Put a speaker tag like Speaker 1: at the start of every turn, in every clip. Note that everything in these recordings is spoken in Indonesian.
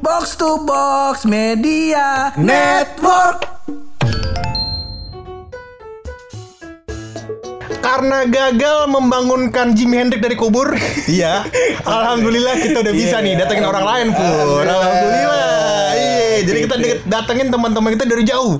Speaker 1: Box to Box Media Network.
Speaker 2: Karena gagal membangunkan Jimi Hendrix dari kubur, iya. Alhamdulillah kita udah bisa nih datengin orang lain pun. Alhamdulillah. Iya, jadi kita datengin teman-teman kita dari jauh,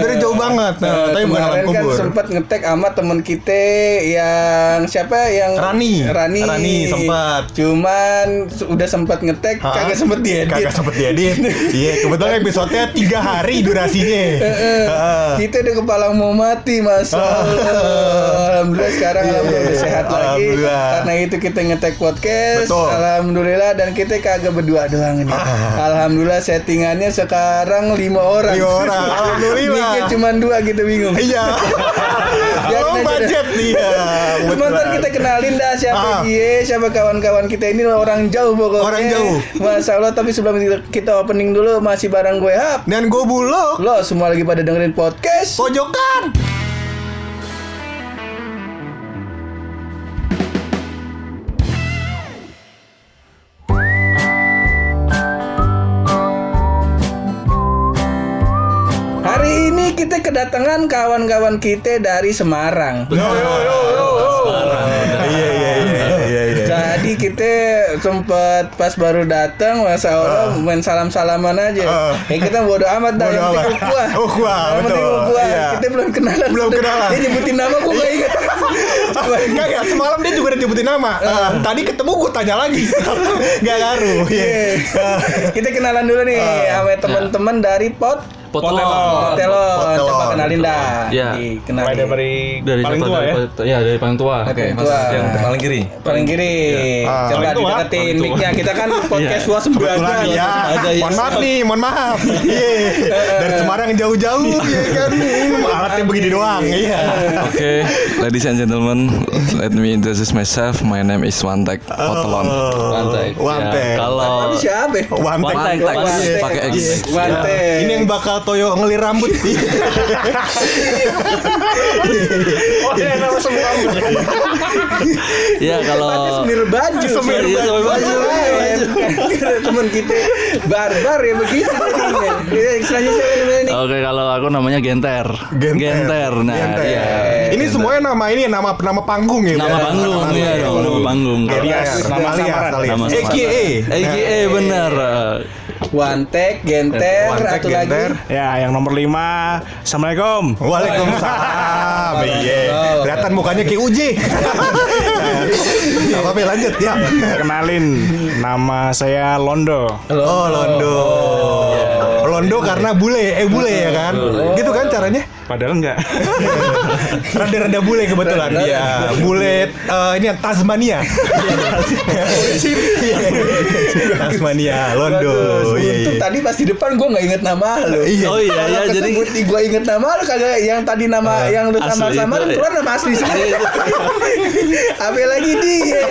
Speaker 2: dari jauh banget. Nah, tapi bukan alam
Speaker 3: kemarin kan
Speaker 2: kubur.
Speaker 3: sempat ngetek sama temen kita yang siapa yang
Speaker 2: Rani.
Speaker 3: Rani
Speaker 2: Rani sempat.
Speaker 3: cuman udah sempat ngetek kagak sempet diedit
Speaker 2: Kagak sempet diedit. Iya, kebetulan episodenya tiga hari durasinya.
Speaker 3: Kita udah kepala mau mati masa alhamdulillah sekarang alhamdulillah udah sehat lagi
Speaker 2: Iya.
Speaker 3: Karena itu kita ngetek podcast
Speaker 2: Betul.
Speaker 3: alhamdulillah dan kita kagak berdua doang ini alhamdulillah settingannya sekarang lima orang
Speaker 2: Lima orang, alhamdulillah.
Speaker 3: Mic-nya cuma dua kita bingung
Speaker 2: Iya.
Speaker 3: Biarin
Speaker 2: Oh, budget iya.
Speaker 3: Cuma ntar kita kenalin dah siapa
Speaker 2: Ah.
Speaker 3: dia, siapa kawan-kawan kita ini orang jauh pokoknya.
Speaker 2: Orang jauh.
Speaker 3: Masya Allah, tapi sebelum kita- kita opening dulu masih barang gue hap.
Speaker 2: Dan gue bulog.
Speaker 3: Lo semua lagi pada dengerin podcast.
Speaker 2: Pojokan.
Speaker 3: Kita kedatangan kawan-kawan kita dari Semarang.
Speaker 2: Yo yo yo yo. Iya iya iya iya iya.
Speaker 3: Jadi kita sempet pas baru datang, masa Allah main salam-salaman aja.
Speaker 2: Ah.
Speaker 3: Eh kita bodo amat dah,
Speaker 2: Bodo
Speaker 3: yang penting
Speaker 2: amat.
Speaker 3: ukuah.
Speaker 2: Oh, ukuah,
Speaker 3: Yang penting
Speaker 2: betul.
Speaker 3: ukuah.
Speaker 2: Iya.
Speaker 3: Kita belum kenalan.
Speaker 2: Belum
Speaker 3: Sudah-
Speaker 2: kenalan.
Speaker 3: Dia nyebutin nama gue gak ingat.
Speaker 2: Enggak ya, semalam dia juga udah nyebutin nama. Ah, tadi ketemu gue tanya lagi. Enggak ngaruh. Iya.
Speaker 3: Iya. kita kenalan dulu nih
Speaker 2: Ah.
Speaker 3: sama teman-teman dari pot
Speaker 4: Potelon.
Speaker 3: Potelon.
Speaker 2: Potelon.
Speaker 3: Coba kenalin dah.
Speaker 4: Iya.
Speaker 3: Kenalin.
Speaker 5: dari
Speaker 4: Dari
Speaker 5: paling tua ya.
Speaker 4: Dari- Ya, dari paling tua.
Speaker 3: Oke.
Speaker 4: Yang paling kiri.
Speaker 3: Paling kiri.
Speaker 2: Ah.
Speaker 3: Coba dideketin mic-nya. Kita kan podcast
Speaker 4: Iya.
Speaker 2: Kebetulan iya.
Speaker 4: Ada, iya.
Speaker 2: Mohon maaf nih, mohon maaf. Iya. Dari Semarang jauh-jauh ya kan. Alatnya begini doang. Iya.
Speaker 6: Okay, ladies and gentlemen, let me introduce myself. My name is Wantek Potelon.
Speaker 4: Wantek.
Speaker 2: Wantek.
Speaker 4: Ya, kalau
Speaker 3: Tapi siapa?
Speaker 2: Wantek.
Speaker 4: Wantek.
Speaker 3: Wantek.
Speaker 6: Pakai X.
Speaker 2: Iya.
Speaker 3: Wantek.
Speaker 2: Ini yang bakal Toyo ngelir rambut.
Speaker 5: Oh, ya nama semua.
Speaker 4: ya kalau
Speaker 3: semir baju.
Speaker 2: Semir
Speaker 4: Iya, semir baju.
Speaker 3: Temen kita barbar ya begitu. Iya?
Speaker 4: Oke, kalau aku namanya Genter.
Speaker 2: Genter.
Speaker 4: Nah,
Speaker 2: Genter.
Speaker 4: iya.
Speaker 2: Ini semuanya nama ini nama nama panggung ya.
Speaker 4: Nama panggung ya dong, nama panggung.
Speaker 2: Alias, nama.
Speaker 4: Nama
Speaker 2: AKA.
Speaker 4: AKA bener.
Speaker 3: Wantek, Genter, atau lagi
Speaker 2: Genter.
Speaker 5: Ya, yang nomor 5. Assalamualaikum.
Speaker 2: Waalaikumsalam. Iya. Kelihatan mukanya kayak Uji. Apa apa lanjut ya.
Speaker 5: Kenalin, nama saya Londo.
Speaker 2: Oh, Londo. Londo karena bule, eh bule ya kan? Gitu kan caranya?
Speaker 5: Padahal enggak.
Speaker 2: Rada-rada bule kebetulan dia. Bule eh, ini yang Tasmania. Tasmania, Londo. Iya, iya.
Speaker 3: tadi pas di depan gue nggak inget nama lu.
Speaker 2: Iya.
Speaker 4: Oh iya,
Speaker 3: Kalau
Speaker 4: ya jadi
Speaker 3: gue inget nama lu kagak yang tadi nama yang lu sama-sama
Speaker 4: itu,
Speaker 3: lu
Speaker 4: iya.
Speaker 3: keluar nama asli semua. Apa lagi dia?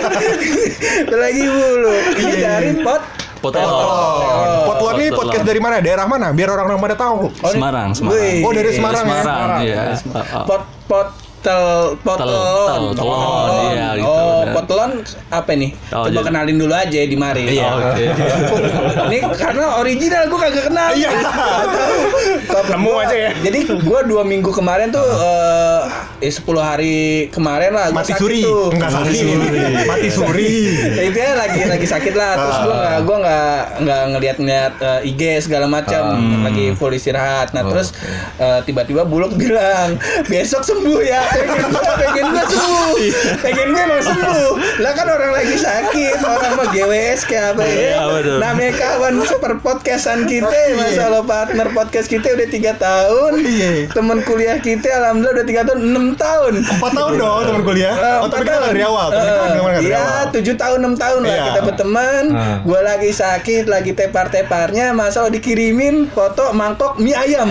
Speaker 3: Apa lagi mulu. Ini dari pot
Speaker 4: Potelon.
Speaker 2: Oh, Potlon ini podcast dari mana? Daerah mana? Biar orang-orang pada tahu.
Speaker 4: Semarang, Semarang.
Speaker 2: Oh, dari Semarang ya?
Speaker 4: Semarang, iya.
Speaker 3: pot pot tel potelon.
Speaker 4: tel, telon, iya, gitu,
Speaker 3: Oh,
Speaker 4: benar.
Speaker 3: potelon apa nih?
Speaker 4: Oh,
Speaker 3: Coba
Speaker 4: jadi-
Speaker 3: kenalin dulu aja di mari.
Speaker 4: Iya, oke.
Speaker 3: Ini karena original gue kagak kenal.
Speaker 2: Iya.
Speaker 5: Nemu aja ya.
Speaker 3: Jadi gue dua minggu kemarin tuh eh eh, 10 hari kemarin lah gua
Speaker 2: Mati suri.
Speaker 3: tuh.
Speaker 2: Enggak sakit. Mati suri.
Speaker 3: Ya, intinya lagi lagi sakit lah terus gue nggak gue nggak nggak ngeliat ngeliat eh, IG segala macam lagi full istirahat nah terus eh, tiba-tiba buluk bilang besok sembuh ya pengen gue pengen gue sembuh pengen gue emang sembuh lah kan orang lagi sakit orang mah GWS kayak apa ya
Speaker 4: Iya,
Speaker 3: namanya kawan super podcastan kita masalah partner podcast kita udah tiga tahun
Speaker 2: Iya.
Speaker 3: teman kuliah kita alhamdulillah udah tiga tahun enam tahun
Speaker 2: Empat tahun dong teman kuliah.
Speaker 3: Eh,
Speaker 2: Oh, tapi
Speaker 3: empat
Speaker 2: kita
Speaker 3: tahun.
Speaker 2: dari awal. Kita
Speaker 3: Eh, Iya, tujuh tahun enam tahun lah
Speaker 2: Iya.
Speaker 3: kita berteman.
Speaker 4: Ah.
Speaker 3: Gue lagi sakit, lagi tepar-teparnya, masa dikirimin foto mangkok mie ayam.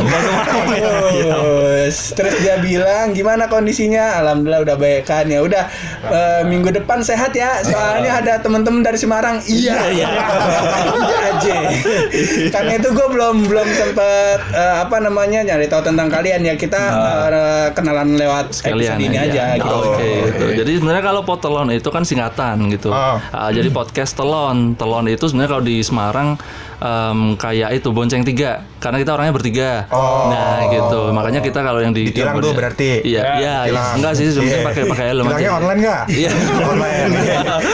Speaker 3: Terus terus dia bilang gimana kondisi kondisinya? Alhamdulillah udah baik kan ya. Udah eh, minggu depan sehat ya. Soalnya ada teman-teman dari Semarang. Iya, iya. Iya aja. Karena itu gue belum belum sempet eh, apa namanya nyari tahu tentang kalian ya. Kita eh, kenalan lewat
Speaker 4: sekalian
Speaker 3: ini aja gitu.
Speaker 4: Oke, gitu. Jadi sebenarnya kalau potelon itu kan singkatan gitu.
Speaker 2: Ah.
Speaker 4: Ah, jadi podcast telon, telon itu sebenarnya kalau di Semarang em, kayak itu bonceng tiga, karena kita orangnya bertiga.
Speaker 2: Oh.
Speaker 4: Nah gitu, makanya kita kalau yang di
Speaker 2: Ditilang tuh
Speaker 4: body-
Speaker 2: berarti.
Speaker 4: Iya, iya, iya. enggak sih sebenarnya
Speaker 2: Iya.
Speaker 4: pakai pakai helm aja.
Speaker 2: Tilangnya online nggak?
Speaker 4: Iya.
Speaker 2: online.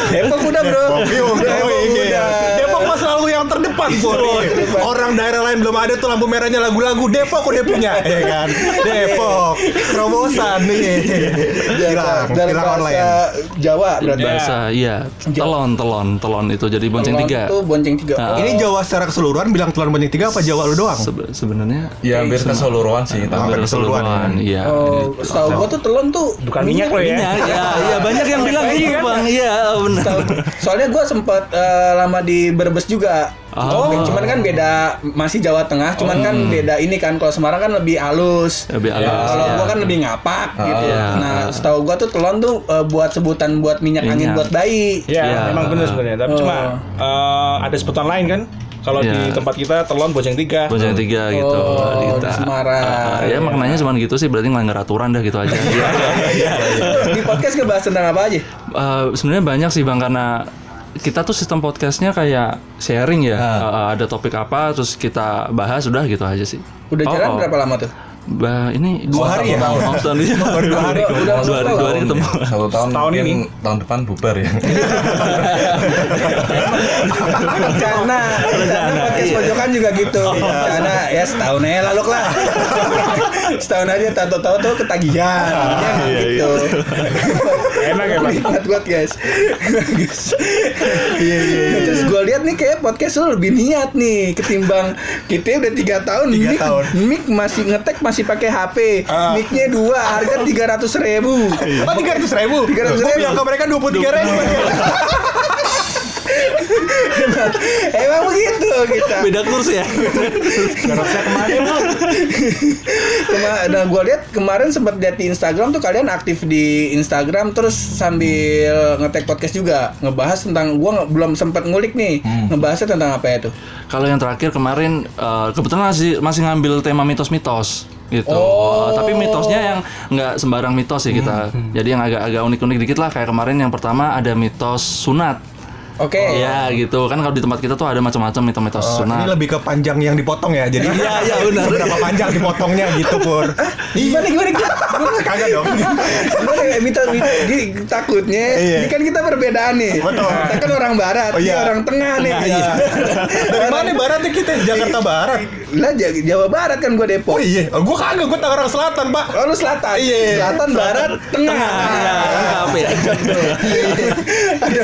Speaker 3: Depok udah bro.
Speaker 2: Kopi udah, Iya. yang terdepan, Pur. Orang daerah lain belum ada tuh lampu merahnya lagu-lagu Depok udah punya, ya kan? Depok, terobosan nih.
Speaker 3: Dari
Speaker 2: tilang
Speaker 3: bahasa
Speaker 2: online.
Speaker 3: Jawa berarti.
Speaker 4: Biasa, iya. Telon, telon, telon itu jadi bonceng
Speaker 3: Telon
Speaker 4: tiga.
Speaker 3: Itu bonceng tiga.
Speaker 4: Nah,
Speaker 2: Ini Jawa secara keseluruhan bilang tulan bonceng tiga apa Jawa lu doang?
Speaker 4: Sebe- sebenarnya
Speaker 6: Ya hampir keseluruhan sih. tapi-
Speaker 4: hampir
Speaker 2: keseluruhan,
Speaker 4: keseluruhan, iya.
Speaker 3: Oh, setahu gua tuh telon tuh
Speaker 5: Bukan minyak lo ya.
Speaker 4: Minyak, ya, iya banyak yang bilang gitu bang, iya benar.
Speaker 3: Soalnya gue sempat eh, lama di Brebes juga.
Speaker 4: Oh.
Speaker 3: Cuman kan beda masih Jawa Tengah, cuman kan beda ini kan kalau Semarang kan lebih halus.
Speaker 4: Lebih halus,
Speaker 3: Kalau
Speaker 4: ya.
Speaker 3: gua kan lebih ngapak gitu.
Speaker 4: iya.
Speaker 3: Nah, setahu gua tuh telon tuh eh, buat sebutan buat minyak, angin
Speaker 4: Minyak.
Speaker 3: buat bayi.
Speaker 5: Ya,
Speaker 4: Iya.
Speaker 5: memang benar sebenarnya. Tapi
Speaker 3: Oh.
Speaker 5: cuma eh, ada sebutan lain kan. Kalau
Speaker 4: Iya.
Speaker 5: di tempat kita telon bonceng tiga.
Speaker 4: Bonceng tiga gitu
Speaker 3: Oh,
Speaker 4: di.
Speaker 3: Semarang.
Speaker 4: Ah, ya maknanya cuma gitu sih berarti ngelanggar aturan dah gitu aja. Iya.
Speaker 3: di podcast ngebahas tentang apa aja?
Speaker 4: Eh, Sebenarnya banyak sih bang karena kita tuh sistem podcastnya kayak sharing ya. Eh, ada topik apa terus kita bahas udah gitu aja sih.
Speaker 3: Udah
Speaker 4: Oh,
Speaker 3: jalan
Speaker 4: oh.
Speaker 3: berapa lama tuh?
Speaker 4: Bah, ini
Speaker 2: Dua hari ya?
Speaker 4: Mau tahun ini.
Speaker 2: Baru dua hari.
Speaker 3: Udah-
Speaker 4: Dua hari, dua hari ketemu.
Speaker 6: Satu tahun
Speaker 5: Tahun
Speaker 6: mungkin
Speaker 5: ini.
Speaker 6: tahun depan bubar ya.
Speaker 3: Rencana, rencana podcast pojokan juga gitu. Rencana ya setahun aja lalu lah. setahun aja tahu-tahu tuh ketagihan. Ya, gitu.
Speaker 5: Enak ya, Bang?
Speaker 3: Nikmat banget guys. Iya iya. Terus gue lihat nih kayak podcast lu lebih niat nih ketimbang kita udah tiga tahun
Speaker 2: Tiga
Speaker 3: mic,
Speaker 2: tahun.
Speaker 3: mic masih ngetek masih pakai HP.
Speaker 2: Ah.
Speaker 3: Micnya dua harga tiga ratus ribu.
Speaker 2: Oh, tiga ratus ribu.
Speaker 3: 300.000.
Speaker 2: Oh, bilang ke mereka dua puluh tiga ribu.
Speaker 3: Emang begitu kita.
Speaker 4: Beda kurs ya.
Speaker 3: Kema- nah gue lihat kemarin sempat lihat di Instagram tuh kalian aktif di Instagram terus sambil ngetek podcast juga ngebahas tentang gue belum sempat ngulik nih ngebahasnya tentang apa ya tuh
Speaker 4: Kalau yang terakhir kemarin eh, kebetulan masih masih ngambil tema mitos-mitos gitu.
Speaker 3: Oh.
Speaker 4: Tapi mitosnya yang nggak sembarang mitos ya kita. Jadi yang agak-agak unik-unik dikit lah kayak kemarin yang pertama ada mitos sunat.
Speaker 3: Oke
Speaker 4: Iya gitu kan kalau di tempat kita tuh ada macam-macam mitos-mitos
Speaker 2: Oh,
Speaker 4: sunat.
Speaker 2: ini lebih ke panjang yang dipotong ya. Jadi
Speaker 4: Iya, iya, benar.
Speaker 2: Seberapa panjang dipotongnya gitu, Pur.
Speaker 3: gimana gimana gimana
Speaker 2: Kagak dong.
Speaker 3: Gimana ya, minta, takutnya
Speaker 2: Iya.
Speaker 3: ini kan kita berbedaan nih
Speaker 2: Betul.
Speaker 3: kita kan orang barat
Speaker 2: Oh, iya.
Speaker 3: orang tengah nih
Speaker 2: Iya. Dari mana baratnya kita? Jakarta Barat.
Speaker 3: lah Ja- Jawa Barat kan gue Depok
Speaker 2: Oh iya, oh, gua kagak, gua Tangerang Selatan, Pak.
Speaker 3: Oh, lu selatan,
Speaker 2: Iya.
Speaker 3: selatan, barat, tengah.
Speaker 4: Iya, lengkap ya.
Speaker 3: ada,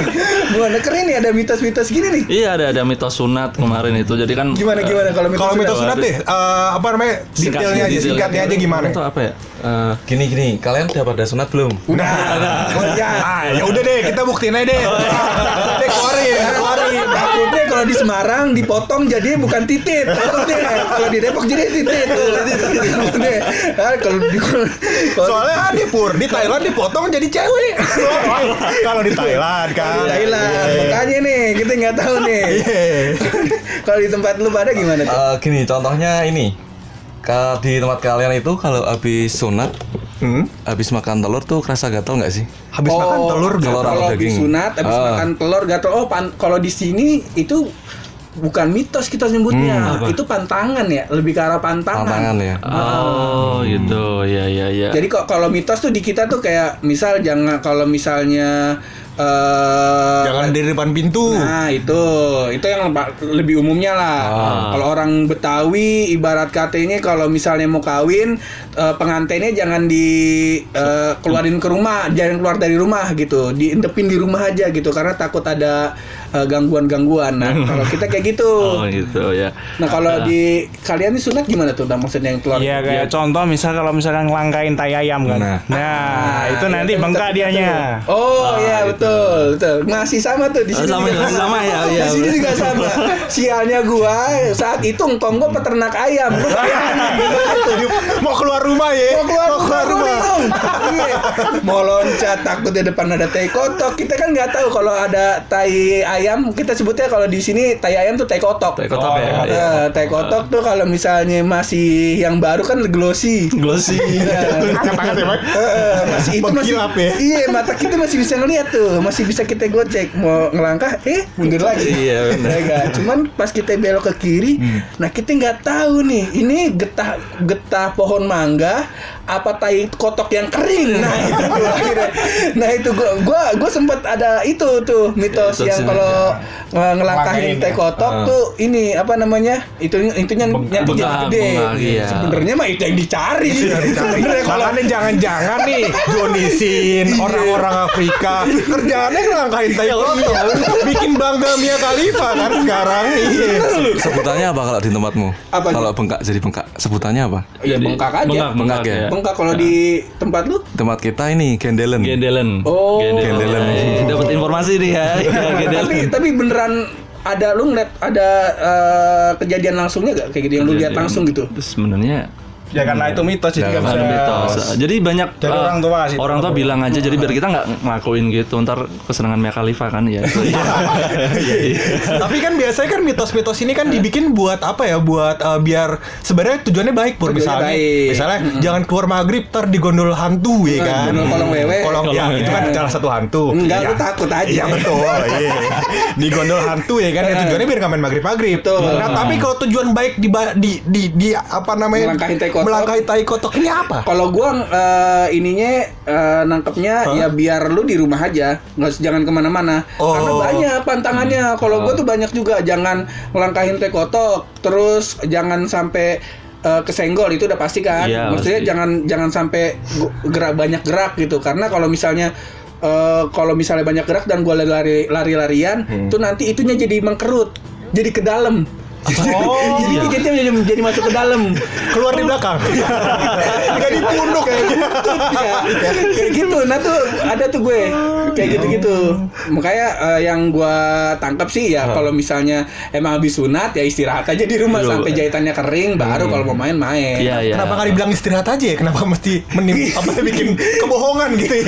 Speaker 3: gimana keren nih ada mitos-mitos gini nih.
Speaker 4: Iya ada ada mitos sunat kemarin itu. Jadi kan
Speaker 3: Gimana gimana kalau mitos?
Speaker 2: Kalau mitos sunat deh, eh, apa namanya? Detailnya aja, singkatnya aja gimana?
Speaker 4: Itu apa ya? Eh,
Speaker 6: Gini gini, kalian udah pada sunat belum?
Speaker 3: Udah, udah. Oh, ya.
Speaker 2: Ah, ya udah deh, kita buktiin aja deh. Deh, keluarin, keluarin.
Speaker 3: Takutnya kalau di Semarang dipotong jadi bukan titit. Takutnya kalau di Depok jadi titit. Takutnya. Ah, kalau di kalau-
Speaker 2: Soalnya ada pur di Thailand dipotong jadi cewek. Kalau di Thailand kan.
Speaker 3: di Thailand, makanya nih kita nggak tahu nih.
Speaker 2: Iya.
Speaker 3: Kalau di tempat lu pada gimana tuh?
Speaker 6: Eh, gini, contohnya ini. Di tempat kalian itu kalau habis sunat,
Speaker 2: Hmm?
Speaker 6: habis makan telur tuh kerasa gatal nggak sih?
Speaker 2: Habis makan telur gatal.
Speaker 3: kalau
Speaker 6: atau daging.
Speaker 3: disunat habis
Speaker 6: Ah.
Speaker 3: makan telur gatal oh pan- kalau di sini itu bukan mitos kita nyebutnya itu pantangan ya lebih ke arah pantangan,
Speaker 6: Tantangan ya.
Speaker 4: oh gitu. Ya ya ya.
Speaker 3: jadi kok kalau mitos tuh di kita tuh kayak misal jangan kalau misalnya eh
Speaker 2: Jangan di depan pintu.
Speaker 3: Nah itu itu yang lebih umumnya lah. Kalau orang Betawi ibarat katanya kalau misalnya mau kawin eh, pengantinnya jangan di eh, keluarin ke rumah, jangan keluar dari rumah gitu, diintepin di rumah aja gitu karena takut ada eh, gangguan-gangguan. Nah, kalau kita kayak gitu.
Speaker 4: Oh gitu ya.
Speaker 3: Nah, kalau di kalian ini sunat gimana tuh? Nah, maksudnya yang keluar?
Speaker 5: Iya kayak contoh misal kalau misalkan ngelangkain tai ayam kan. Nah,
Speaker 3: Ah,
Speaker 5: itu
Speaker 3: iya,
Speaker 5: nanti bengkak dianya.
Speaker 3: betul. Oh, iya betul, betul. Masih sama tuh di sini.
Speaker 4: sama,
Speaker 3: juga
Speaker 4: sama ya, iya,
Speaker 3: Di sini
Speaker 4: betul.
Speaker 3: juga sama. Sialnya gua saat itu engkong gua peternak ayam.
Speaker 2: Mau keluar rumah ya?
Speaker 3: Mau keluar,
Speaker 2: Mau keluar
Speaker 3: rumah. Iya. Mau loncat takut di depan ada tai kotok. Kita kan nggak tahu kalau ada tai ayam. Kita sebutnya kalau di sini tai ayam tuh tai kotok.
Speaker 4: Tai kotok ya.
Speaker 3: Eh,
Speaker 4: iya.
Speaker 3: tai kotok tuh kalau misalnya masih yang baru kan glossy.
Speaker 4: Glossy.
Speaker 2: Kata-kata ya, Pak.
Speaker 3: Heeh, masih itu masih
Speaker 2: ya.
Speaker 3: iya mata kita masih bisa ngeliat tuh masih bisa kita gocek mau ngelangkah eh mundur lagi
Speaker 4: Iya, benar.
Speaker 3: Ya cuman pas kita belok ke kiri
Speaker 2: Hmm.
Speaker 3: nah kita nggak tahu nih ini getah getah pohon mangga apa tai kotok yang kering nah itu tuh akhirnya nah itu gua gua gua sempat ada itu tuh mitos
Speaker 4: Mitos
Speaker 3: yang
Speaker 4: ini,
Speaker 3: kalau nge- ngelangkahin
Speaker 5: Ngelangkahin,
Speaker 3: tai
Speaker 5: ya.
Speaker 3: kotok tuh ini apa namanya itu intinya
Speaker 4: Bengkak,
Speaker 3: jadi gede
Speaker 4: bengkak, iya.
Speaker 3: sebenarnya mah itu yang dicari sebenarnya kalau
Speaker 2: Makanya jangan-jangan nih Jonisin orang-orang Afrika kerjaannya ngelangkain tai kotok bikin bangga Mia Khalifa kan sekarang iya
Speaker 6: Sebutannya apa kalau di tempatmu?
Speaker 3: Apa
Speaker 6: Kalau bengkak jadi bengkak, sebutannya apa?
Speaker 3: ya bengkak aja
Speaker 4: Bengkak, bengkak
Speaker 6: Bengkak ya?
Speaker 4: ya.
Speaker 3: Bengkak kalau di tempat lu?
Speaker 6: Tempat kita ini Gendelen.
Speaker 4: Gendelen.
Speaker 3: Oh.
Speaker 6: Gendelen.
Speaker 4: Dapat informasi nih ya. Iya,
Speaker 3: tapi beneran ada lu ngeliat ada eh, kejadian langsungnya gak kayak gitu yang lu lihat langsung gitu?
Speaker 4: Sebenarnya
Speaker 5: Ya karena itu mitos jadi nggak
Speaker 4: Bukan
Speaker 5: bisa.
Speaker 4: mitos. Jadi banyak
Speaker 5: Dari
Speaker 4: eh,
Speaker 5: orang tua sih.
Speaker 4: Orang tua bilang aja jadi biar kita nggak ngelakuin gitu. Ntar kesenangan Mia Khalifa kan ya.
Speaker 2: Tapi kan biasanya kan mitos-mitos ini kan dibikin buat apa ya? Buat eh, biar sebenarnya tujuannya baik pur misalnya.
Speaker 3: baik.
Speaker 2: Misalnya jangan keluar maghrib ter di gondol hantu ya kan.
Speaker 3: gondol kolong wewe.
Speaker 2: Kolong ya
Speaker 4: Kolong
Speaker 2: itu kan salah satu hantu.
Speaker 3: Enggak,
Speaker 2: Iya.
Speaker 3: lu takut aja.
Speaker 2: Iya betul. Iya. Di gondol hantu ya kan. Ya, tujuannya biar nggak main maghrib-maghrib.
Speaker 3: Betul.
Speaker 2: Nah, tapi kalau tujuan baik di di di, di apa namanya?
Speaker 3: Kotok.
Speaker 2: Melangkahi tai kotok ini apa?
Speaker 3: Kalau gua eh, ininya eh, nangkepnya ya biar lu di rumah aja, nggak usah- jangan ke mana-mana.
Speaker 2: Oh.
Speaker 3: Karena banyak pantangannya. Kalau gua tuh banyak juga jangan ngelangkahin teh kotok, terus jangan sampai eh, kesenggol itu udah pasti kan.
Speaker 4: Iya,
Speaker 3: Maksudnya
Speaker 4: pasti.
Speaker 3: jangan jangan sampai gerak banyak gerak gitu. Karena kalau misalnya eh, kalau misalnya banyak gerak dan gua lari lari larian, tuh nanti itunya jadi mengkerut, jadi ke dalam.
Speaker 2: Oh,
Speaker 3: jadi
Speaker 2: iya.
Speaker 3: jadi, jadi jadi masuk ke dalam.
Speaker 2: Keluar di belakang. Jadi punduk kayak gitu.
Speaker 3: ya, kayak gitu nah tuh ada tuh gue kayak gitu gitu makanya eh, yang gue tangkap sih ya kalau misalnya emang habis sunat ya istirahat aja di rumah
Speaker 4: Iya.
Speaker 3: sampai jahitannya kering baru kalau mau main main
Speaker 4: Iya, iya.
Speaker 2: Kenapa nggak dibilang istirahat aja ya? Kenapa mesti menim apa bikin kebohongan gitu ya?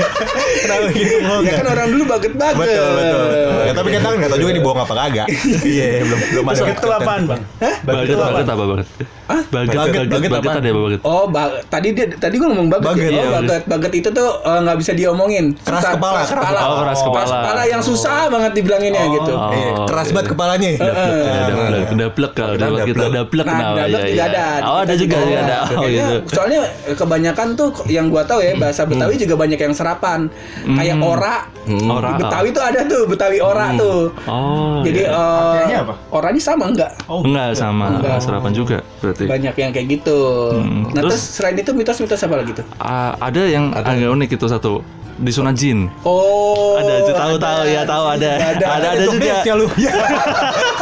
Speaker 2: Kenapa bikin kebohongan?
Speaker 3: ya kan orang dulu baget baget
Speaker 2: betul betul. Ya, tapi kita kan nggak tahu juga ini bohong apa kagak. Iya belum belum ada.
Speaker 5: Itu apaan bang?
Speaker 4: Baget, baget apa baget? Baget,
Speaker 2: Baget,
Speaker 4: baget,
Speaker 2: baget
Speaker 4: baget
Speaker 2: apa?
Speaker 4: ada apa baget?
Speaker 3: Oh, ba- tadi dia tadi gue ngomong baget,
Speaker 2: Baget,
Speaker 3: ya.
Speaker 4: iya,
Speaker 3: Oh, baget, baget itu tuh eh, nggak bisa diomongin.
Speaker 2: Keras
Speaker 3: Susah,
Speaker 2: kepala,
Speaker 3: keras
Speaker 2: keras
Speaker 3: kepala.
Speaker 4: Oh, keras kepala.
Speaker 3: yang susah banget dibilanginnya gitu.
Speaker 4: Oh.
Speaker 2: Iya, keras banget kepalanya.
Speaker 4: Daplek, daplek kalau di tempat kita daplek
Speaker 3: Nah,
Speaker 4: nah,
Speaker 3: dablek
Speaker 4: iya,
Speaker 3: juga
Speaker 4: iya.
Speaker 3: ada.
Speaker 4: Oh, ada juga, ada. Oh,
Speaker 3: Kayaknya,
Speaker 4: gitu.
Speaker 3: Soalnya eh, kebanyakan tuh yang gua tahu ya bahasa Betawi juga banyak yang serapan. Kayak ora.
Speaker 4: Ora.
Speaker 3: Betawi tuh ada tuh, Betawi ora tuh.
Speaker 4: Oh,
Speaker 3: Jadi
Speaker 4: iya.
Speaker 3: eh,
Speaker 5: Artinya apa?
Speaker 3: oranya sama enggak?
Speaker 4: Enggak sama
Speaker 3: Enggak.
Speaker 4: serapan juga berarti.
Speaker 3: Banyak yang kayak gitu.
Speaker 4: Hmm,
Speaker 3: Nah, terus,
Speaker 4: terus-
Speaker 3: selain itu mitos-mitos apa lagi tuh?
Speaker 4: Ah, ada yang agak unik itu satu disunat jin.
Speaker 3: Oh.
Speaker 4: Ada, tahu tahu ya tahu ada.
Speaker 3: Ada,
Speaker 4: Ada ada
Speaker 2: Itu
Speaker 4: juga.
Speaker 2: base-nya lu. Iya.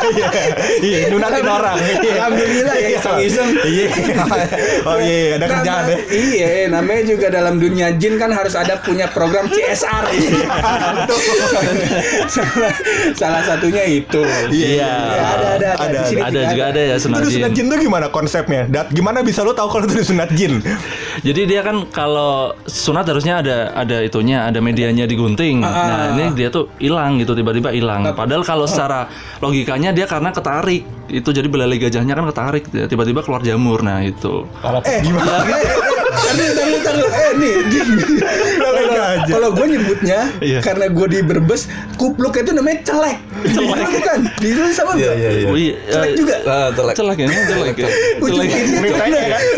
Speaker 2: Iya. Iya, nunatin orang. Iya.
Speaker 3: Alhamdulillah ya iseng-iseng.
Speaker 2: Iya. Oh iya, ada kerjaan
Speaker 3: Nama-
Speaker 2: ya.
Speaker 3: Iya, namanya juga dalam dunia jin kan harus ada punya program CSR. Itu salah, salah satunya itu.
Speaker 4: Iya.
Speaker 3: Ya, ada ada ada.
Speaker 2: Ada,
Speaker 3: Di sini
Speaker 4: Ada juga ada ya
Speaker 2: Itu
Speaker 4: sunat
Speaker 2: disunat
Speaker 4: jin.
Speaker 2: jin tuh gimana konsepnya? Dat, gimana bisa lu tahu kalau itu disunat jin?
Speaker 4: Jadi dia kan kalau sunat harusnya ada ada itunya, ada medianya digunting. Nah, ini dia tuh hilang gitu tiba-tiba hilang. Padahal kalau secara logikanya dia karena ketarik. Itu jadi belalai gajahnya kan ketarik tiba-tiba keluar jamur. Nah, itu.
Speaker 2: Eh, gimana?
Speaker 3: Tadi tadi tadi eh nih.
Speaker 2: Belalai
Speaker 3: Kalau-
Speaker 2: gajah.
Speaker 3: Kalau gue nyebutnya
Speaker 4: Iya.
Speaker 3: karena gue di Brebes, kupluk itu namanya celek. Celek kan? Di itu sama enggak?
Speaker 4: Oh, iya,
Speaker 3: Celek juga.
Speaker 6: Ah, telek.
Speaker 4: Celek ya, celek ya.
Speaker 3: Ujung
Speaker 4: Celek.
Speaker 3: titik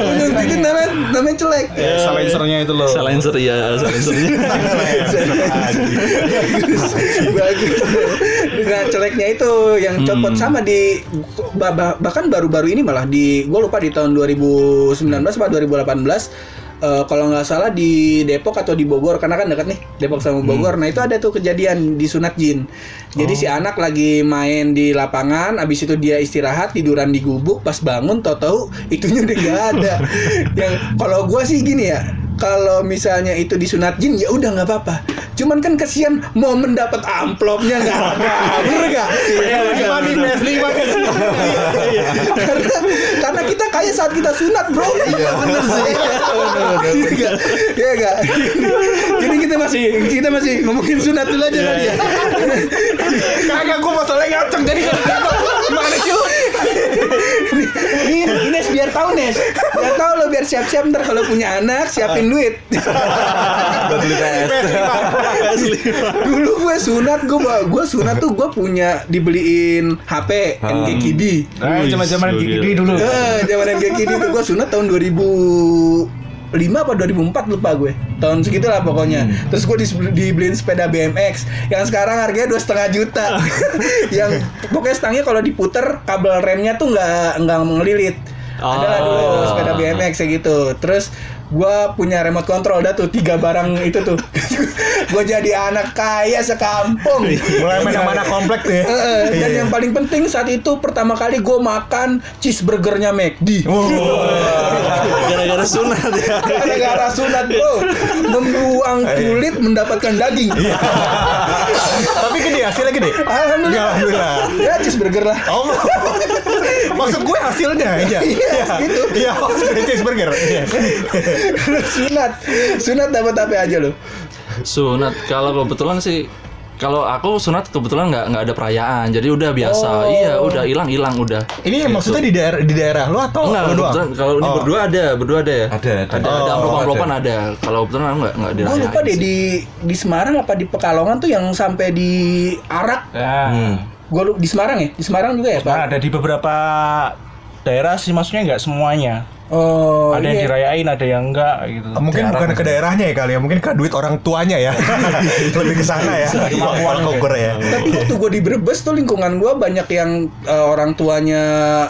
Speaker 3: ujung titik namanya namanya celek.
Speaker 5: Ya, silencernya itu loh.
Speaker 4: Silencer ya, silencernya.
Speaker 3: bagus nah celeknya itu yang copot sama di bah- bah- bahkan baru-baru ini malah di gue lupa di tahun 2019 atau 2018 eh, kalau nggak salah di Depok atau di Bogor karena kan dekat nih Depok sama Bogor. Nah itu ada tuh kejadian di sunat jin. Jadi si anak lagi main di lapangan, abis itu dia istirahat tiduran di gubuk, pas bangun tahu-tahu itunya udah nggak ada. Yang kalau gua sih gini ya, kalau misalnya itu disunat jin ya udah nggak apa-apa. Cuman kan kasihan mau mendapat amplopnya nggak ada, bener nggak? Iya,
Speaker 2: Lima lima kan.
Speaker 3: karena, karena kita kaya saat kita sunat bro. Iya. Benar sih. Iya iya nggak? Jadi kita masih kita masih ngomongin sunat dulu aja kali ya.
Speaker 2: Kagak gue masalahnya ngaceng jadi gimana sih lu?
Speaker 3: Nih, Ines biar tahu Nes. Biar tahu lo biar siap-siap ntar kalau punya anak siapin duit.
Speaker 6: Beli PS.
Speaker 3: Dulu gue sunat gue gue sunat tuh gue punya dibeliin HP NGKD
Speaker 5: Nah, zaman-zaman gigi dulu.
Speaker 3: Eh, zaman MGKD itu gue sunat tahun 2005 apa 2004 lupa gue. Tahun segitu lah pokoknya. Terus gue dibeliin sepeda BMX yang sekarang harganya dua setengah juta. Yang pokoknya stangnya kalau diputer kabel remnya tuh nggak nggak ngelilit. Ada lah dulu sepeda BMX kayak gitu. Terus gue punya remote control dah tuh tiga barang itu tuh gue jadi anak kaya sekampung
Speaker 2: Mulai main sama anak komplek tuh ya.
Speaker 3: Eh, eh, dan yang paling penting saat itu pertama kali gue makan cheeseburgernya McD.
Speaker 4: Gara-gara sunat ya.
Speaker 3: Gara-gara sunat bro, membuang kulit mendapatkan daging.
Speaker 2: Tapi gede hasilnya gede.
Speaker 3: Alhamdulillah.
Speaker 2: Alhamdulillah.
Speaker 3: Ya cheeseburger lah.
Speaker 2: Oh, maksud gue hasilnya aja.
Speaker 3: Iya, gitu.
Speaker 2: Iya, maksudnya cheeseburger. Iya.
Speaker 3: sunat, sunat dapat apa aja lo?
Speaker 4: Sunat kalau kebetulan sih kalau aku sunat kebetulan nggak nggak ada perayaan jadi udah biasa
Speaker 3: Oh.
Speaker 4: iya udah hilang hilang udah
Speaker 2: Ini maksudnya di daerah di daerah lu atau
Speaker 4: Enggak,
Speaker 2: lu doang?
Speaker 4: kebetulan kalau ini
Speaker 2: Oh.
Speaker 4: berdua ada, berdua ada ya.
Speaker 6: Ada, ada.
Speaker 4: Ada,
Speaker 2: Oh,
Speaker 4: ada amplop-amplopan
Speaker 6: ada.
Speaker 4: ada. Kalau kebetulan aku enggak enggak
Speaker 3: Gue
Speaker 4: dirayain.
Speaker 3: lupa deh
Speaker 4: sih.
Speaker 3: di di Semarang apa di Pekalongan tuh yang sampai di Arak.
Speaker 5: Ya.
Speaker 3: Gue di Semarang ya, di Semarang juga ya pak.
Speaker 5: Nah, ada di beberapa daerah sih maksudnya nggak semuanya.
Speaker 3: Oh,
Speaker 5: ada yang
Speaker 3: iya.
Speaker 5: dirayain, ada yang enggak gitu.
Speaker 2: Mungkin bukan ke daerahnya ya kali ya, mungkin ke duit orang tuanya ya. Lebih ke sana ya. Kemampuan ukur ya.
Speaker 3: Tapi waktu gue di Brebes tuh lingkungan gue banyak yang eh, orang tuanya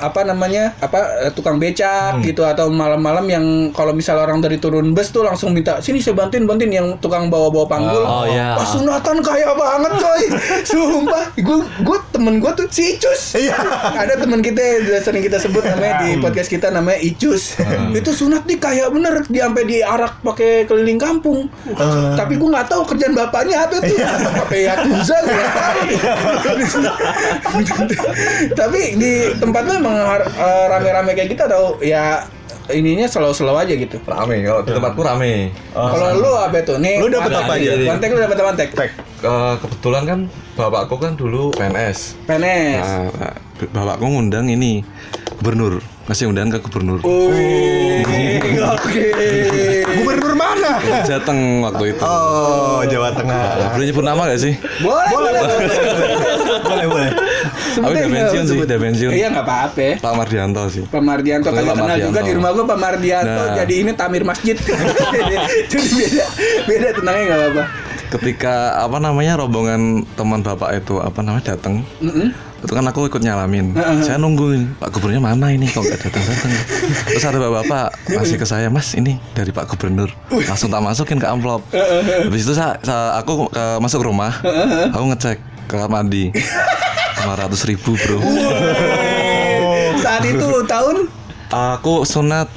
Speaker 3: apa namanya apa eh, tukang becak
Speaker 2: Hmm.
Speaker 3: gitu atau malam-malam yang kalau misal orang dari turun bus tuh langsung minta sini saya bantuin bantuin yang tukang bawa-bawa panggul.
Speaker 4: Oh, iya.
Speaker 3: Pas sunatan kaya banget coy. Sumpah, gue gue temen gue tuh si Icus.
Speaker 2: Iya.
Speaker 3: Ada temen kita yang sering kita sebut namanya di podcast kita namanya Icus. Itu sunat nih kaya bener, dia sampai diarak pakai keliling kampung. Tapi gue nggak tahu kerjaan bapaknya apa tuh. Pakai yakuza nggak tahu. Tapi di tempat lu emang eh, rame-rame kayak gitu atau ya ininya slow-slow aja gitu.
Speaker 6: Rame, kalau di tempatku rame.
Speaker 3: Kalau lu apa tuh? Nih,
Speaker 2: Lu dapet apa aja?
Speaker 3: Mantek lu dapet apa mantek?
Speaker 6: Eh, kebetulan kan bapakku kan dulu PNS.
Speaker 3: PNS.
Speaker 6: Nah, nah, bapakku ngundang ini gubernur, ngasih undangan ke gubernur.
Speaker 3: Wih, oke.
Speaker 2: Gubernur mana?
Speaker 6: Jateng waktu itu.
Speaker 2: Oh, Jawa Tengah.
Speaker 6: Nah, boleh nyebut nama gak sih?
Speaker 3: Boleh, boleh, boleh.
Speaker 2: Boleh, boleh.
Speaker 6: Aku udah pensiun sih, udah pensiun.
Speaker 3: Iya nggak apa-apa.
Speaker 6: Pak Mardianto sih.
Speaker 3: Pak Mardianto
Speaker 6: Pak
Speaker 3: kenal juga di rumah gua Pak Mardianto
Speaker 6: Nah.
Speaker 3: jadi ini Tamir Masjid. jadi beda beda tenangnya nggak apa-apa.
Speaker 6: Ketika apa namanya rombongan teman bapak itu apa namanya datang, itu kan aku ikut nyalamin. Saya nungguin Pak Gubernurnya mana ini kok nggak datang datang. Terus ada bapak ngasih ke saya Mas ini dari Pak Gubernur. Langsung tak masukin ke amplop. Habis itu saya, saya- aku ke- masuk rumah, aku ngecek ke kamar mandi. 500 ribu bro.
Speaker 3: Saat itu tahun
Speaker 6: Aku sunat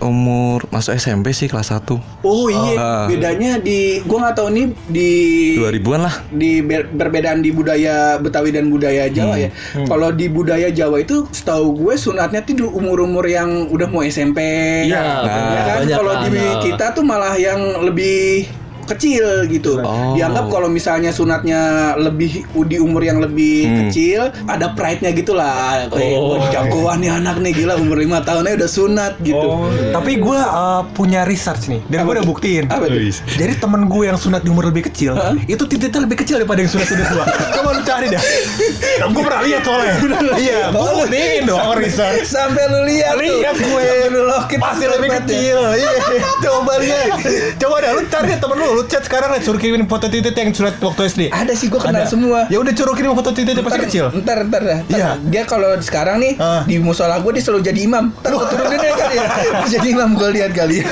Speaker 6: umur masuk SMP sih kelas 1
Speaker 3: Oh iya,
Speaker 6: Ah.
Speaker 3: bedanya di gua nggak tahu nih di
Speaker 6: 2000-an lah.
Speaker 3: di ber- perbedaan di budaya Betawi dan budaya Jawa ya. Kalau di budaya Jawa itu setahu gue sunatnya tuh di umur-umur yang udah mau SMP.
Speaker 4: Iya,
Speaker 3: Ya
Speaker 4: banyak,
Speaker 3: kan? Kalau di
Speaker 4: eh.
Speaker 3: kita tuh malah yang lebih kecil gitu.
Speaker 6: Oh.
Speaker 3: Dianggap kalau misalnya sunatnya lebih di umur yang lebih kecil, ada pride-nya gitu lah. Kayak
Speaker 4: Oh.
Speaker 3: oh. jagoan nih anak nih gila umur lima tahunnya udah sunat gitu.
Speaker 2: Tapi gue uh, punya research nih, dan gue udah buktiin.
Speaker 3: Apa?
Speaker 2: Jadi temen gue yang sunat di umur lebih kecil, itu titiknya lebih kecil daripada yang sunat udah tua. Coba lu cari dah. gue pernah lihat soalnya. iya, gue buktiin dong research.
Speaker 3: Sampai lu lihat tuh.
Speaker 2: Lihat gue
Speaker 3: Lu lokit
Speaker 2: pasti lebih kecil. Iya, coba lihat. Coba dah lu cari temen lu, lu chat sekarang lah suruh kirimin foto titik yang sunat waktu SD.
Speaker 3: Ada sih gue kenal
Speaker 2: Ada.
Speaker 3: semua.
Speaker 2: Ya udah suruh kirim foto titik pasti
Speaker 3: Ntar-
Speaker 2: kecil.
Speaker 3: Ntar, ntar dah.
Speaker 2: Iya.
Speaker 3: Dia kalau sekarang nih
Speaker 2: Ah.
Speaker 3: di musola gue dia selalu jadi imam. Ntar gue turunin kali ya. Jadi imam gue lihat kali ya.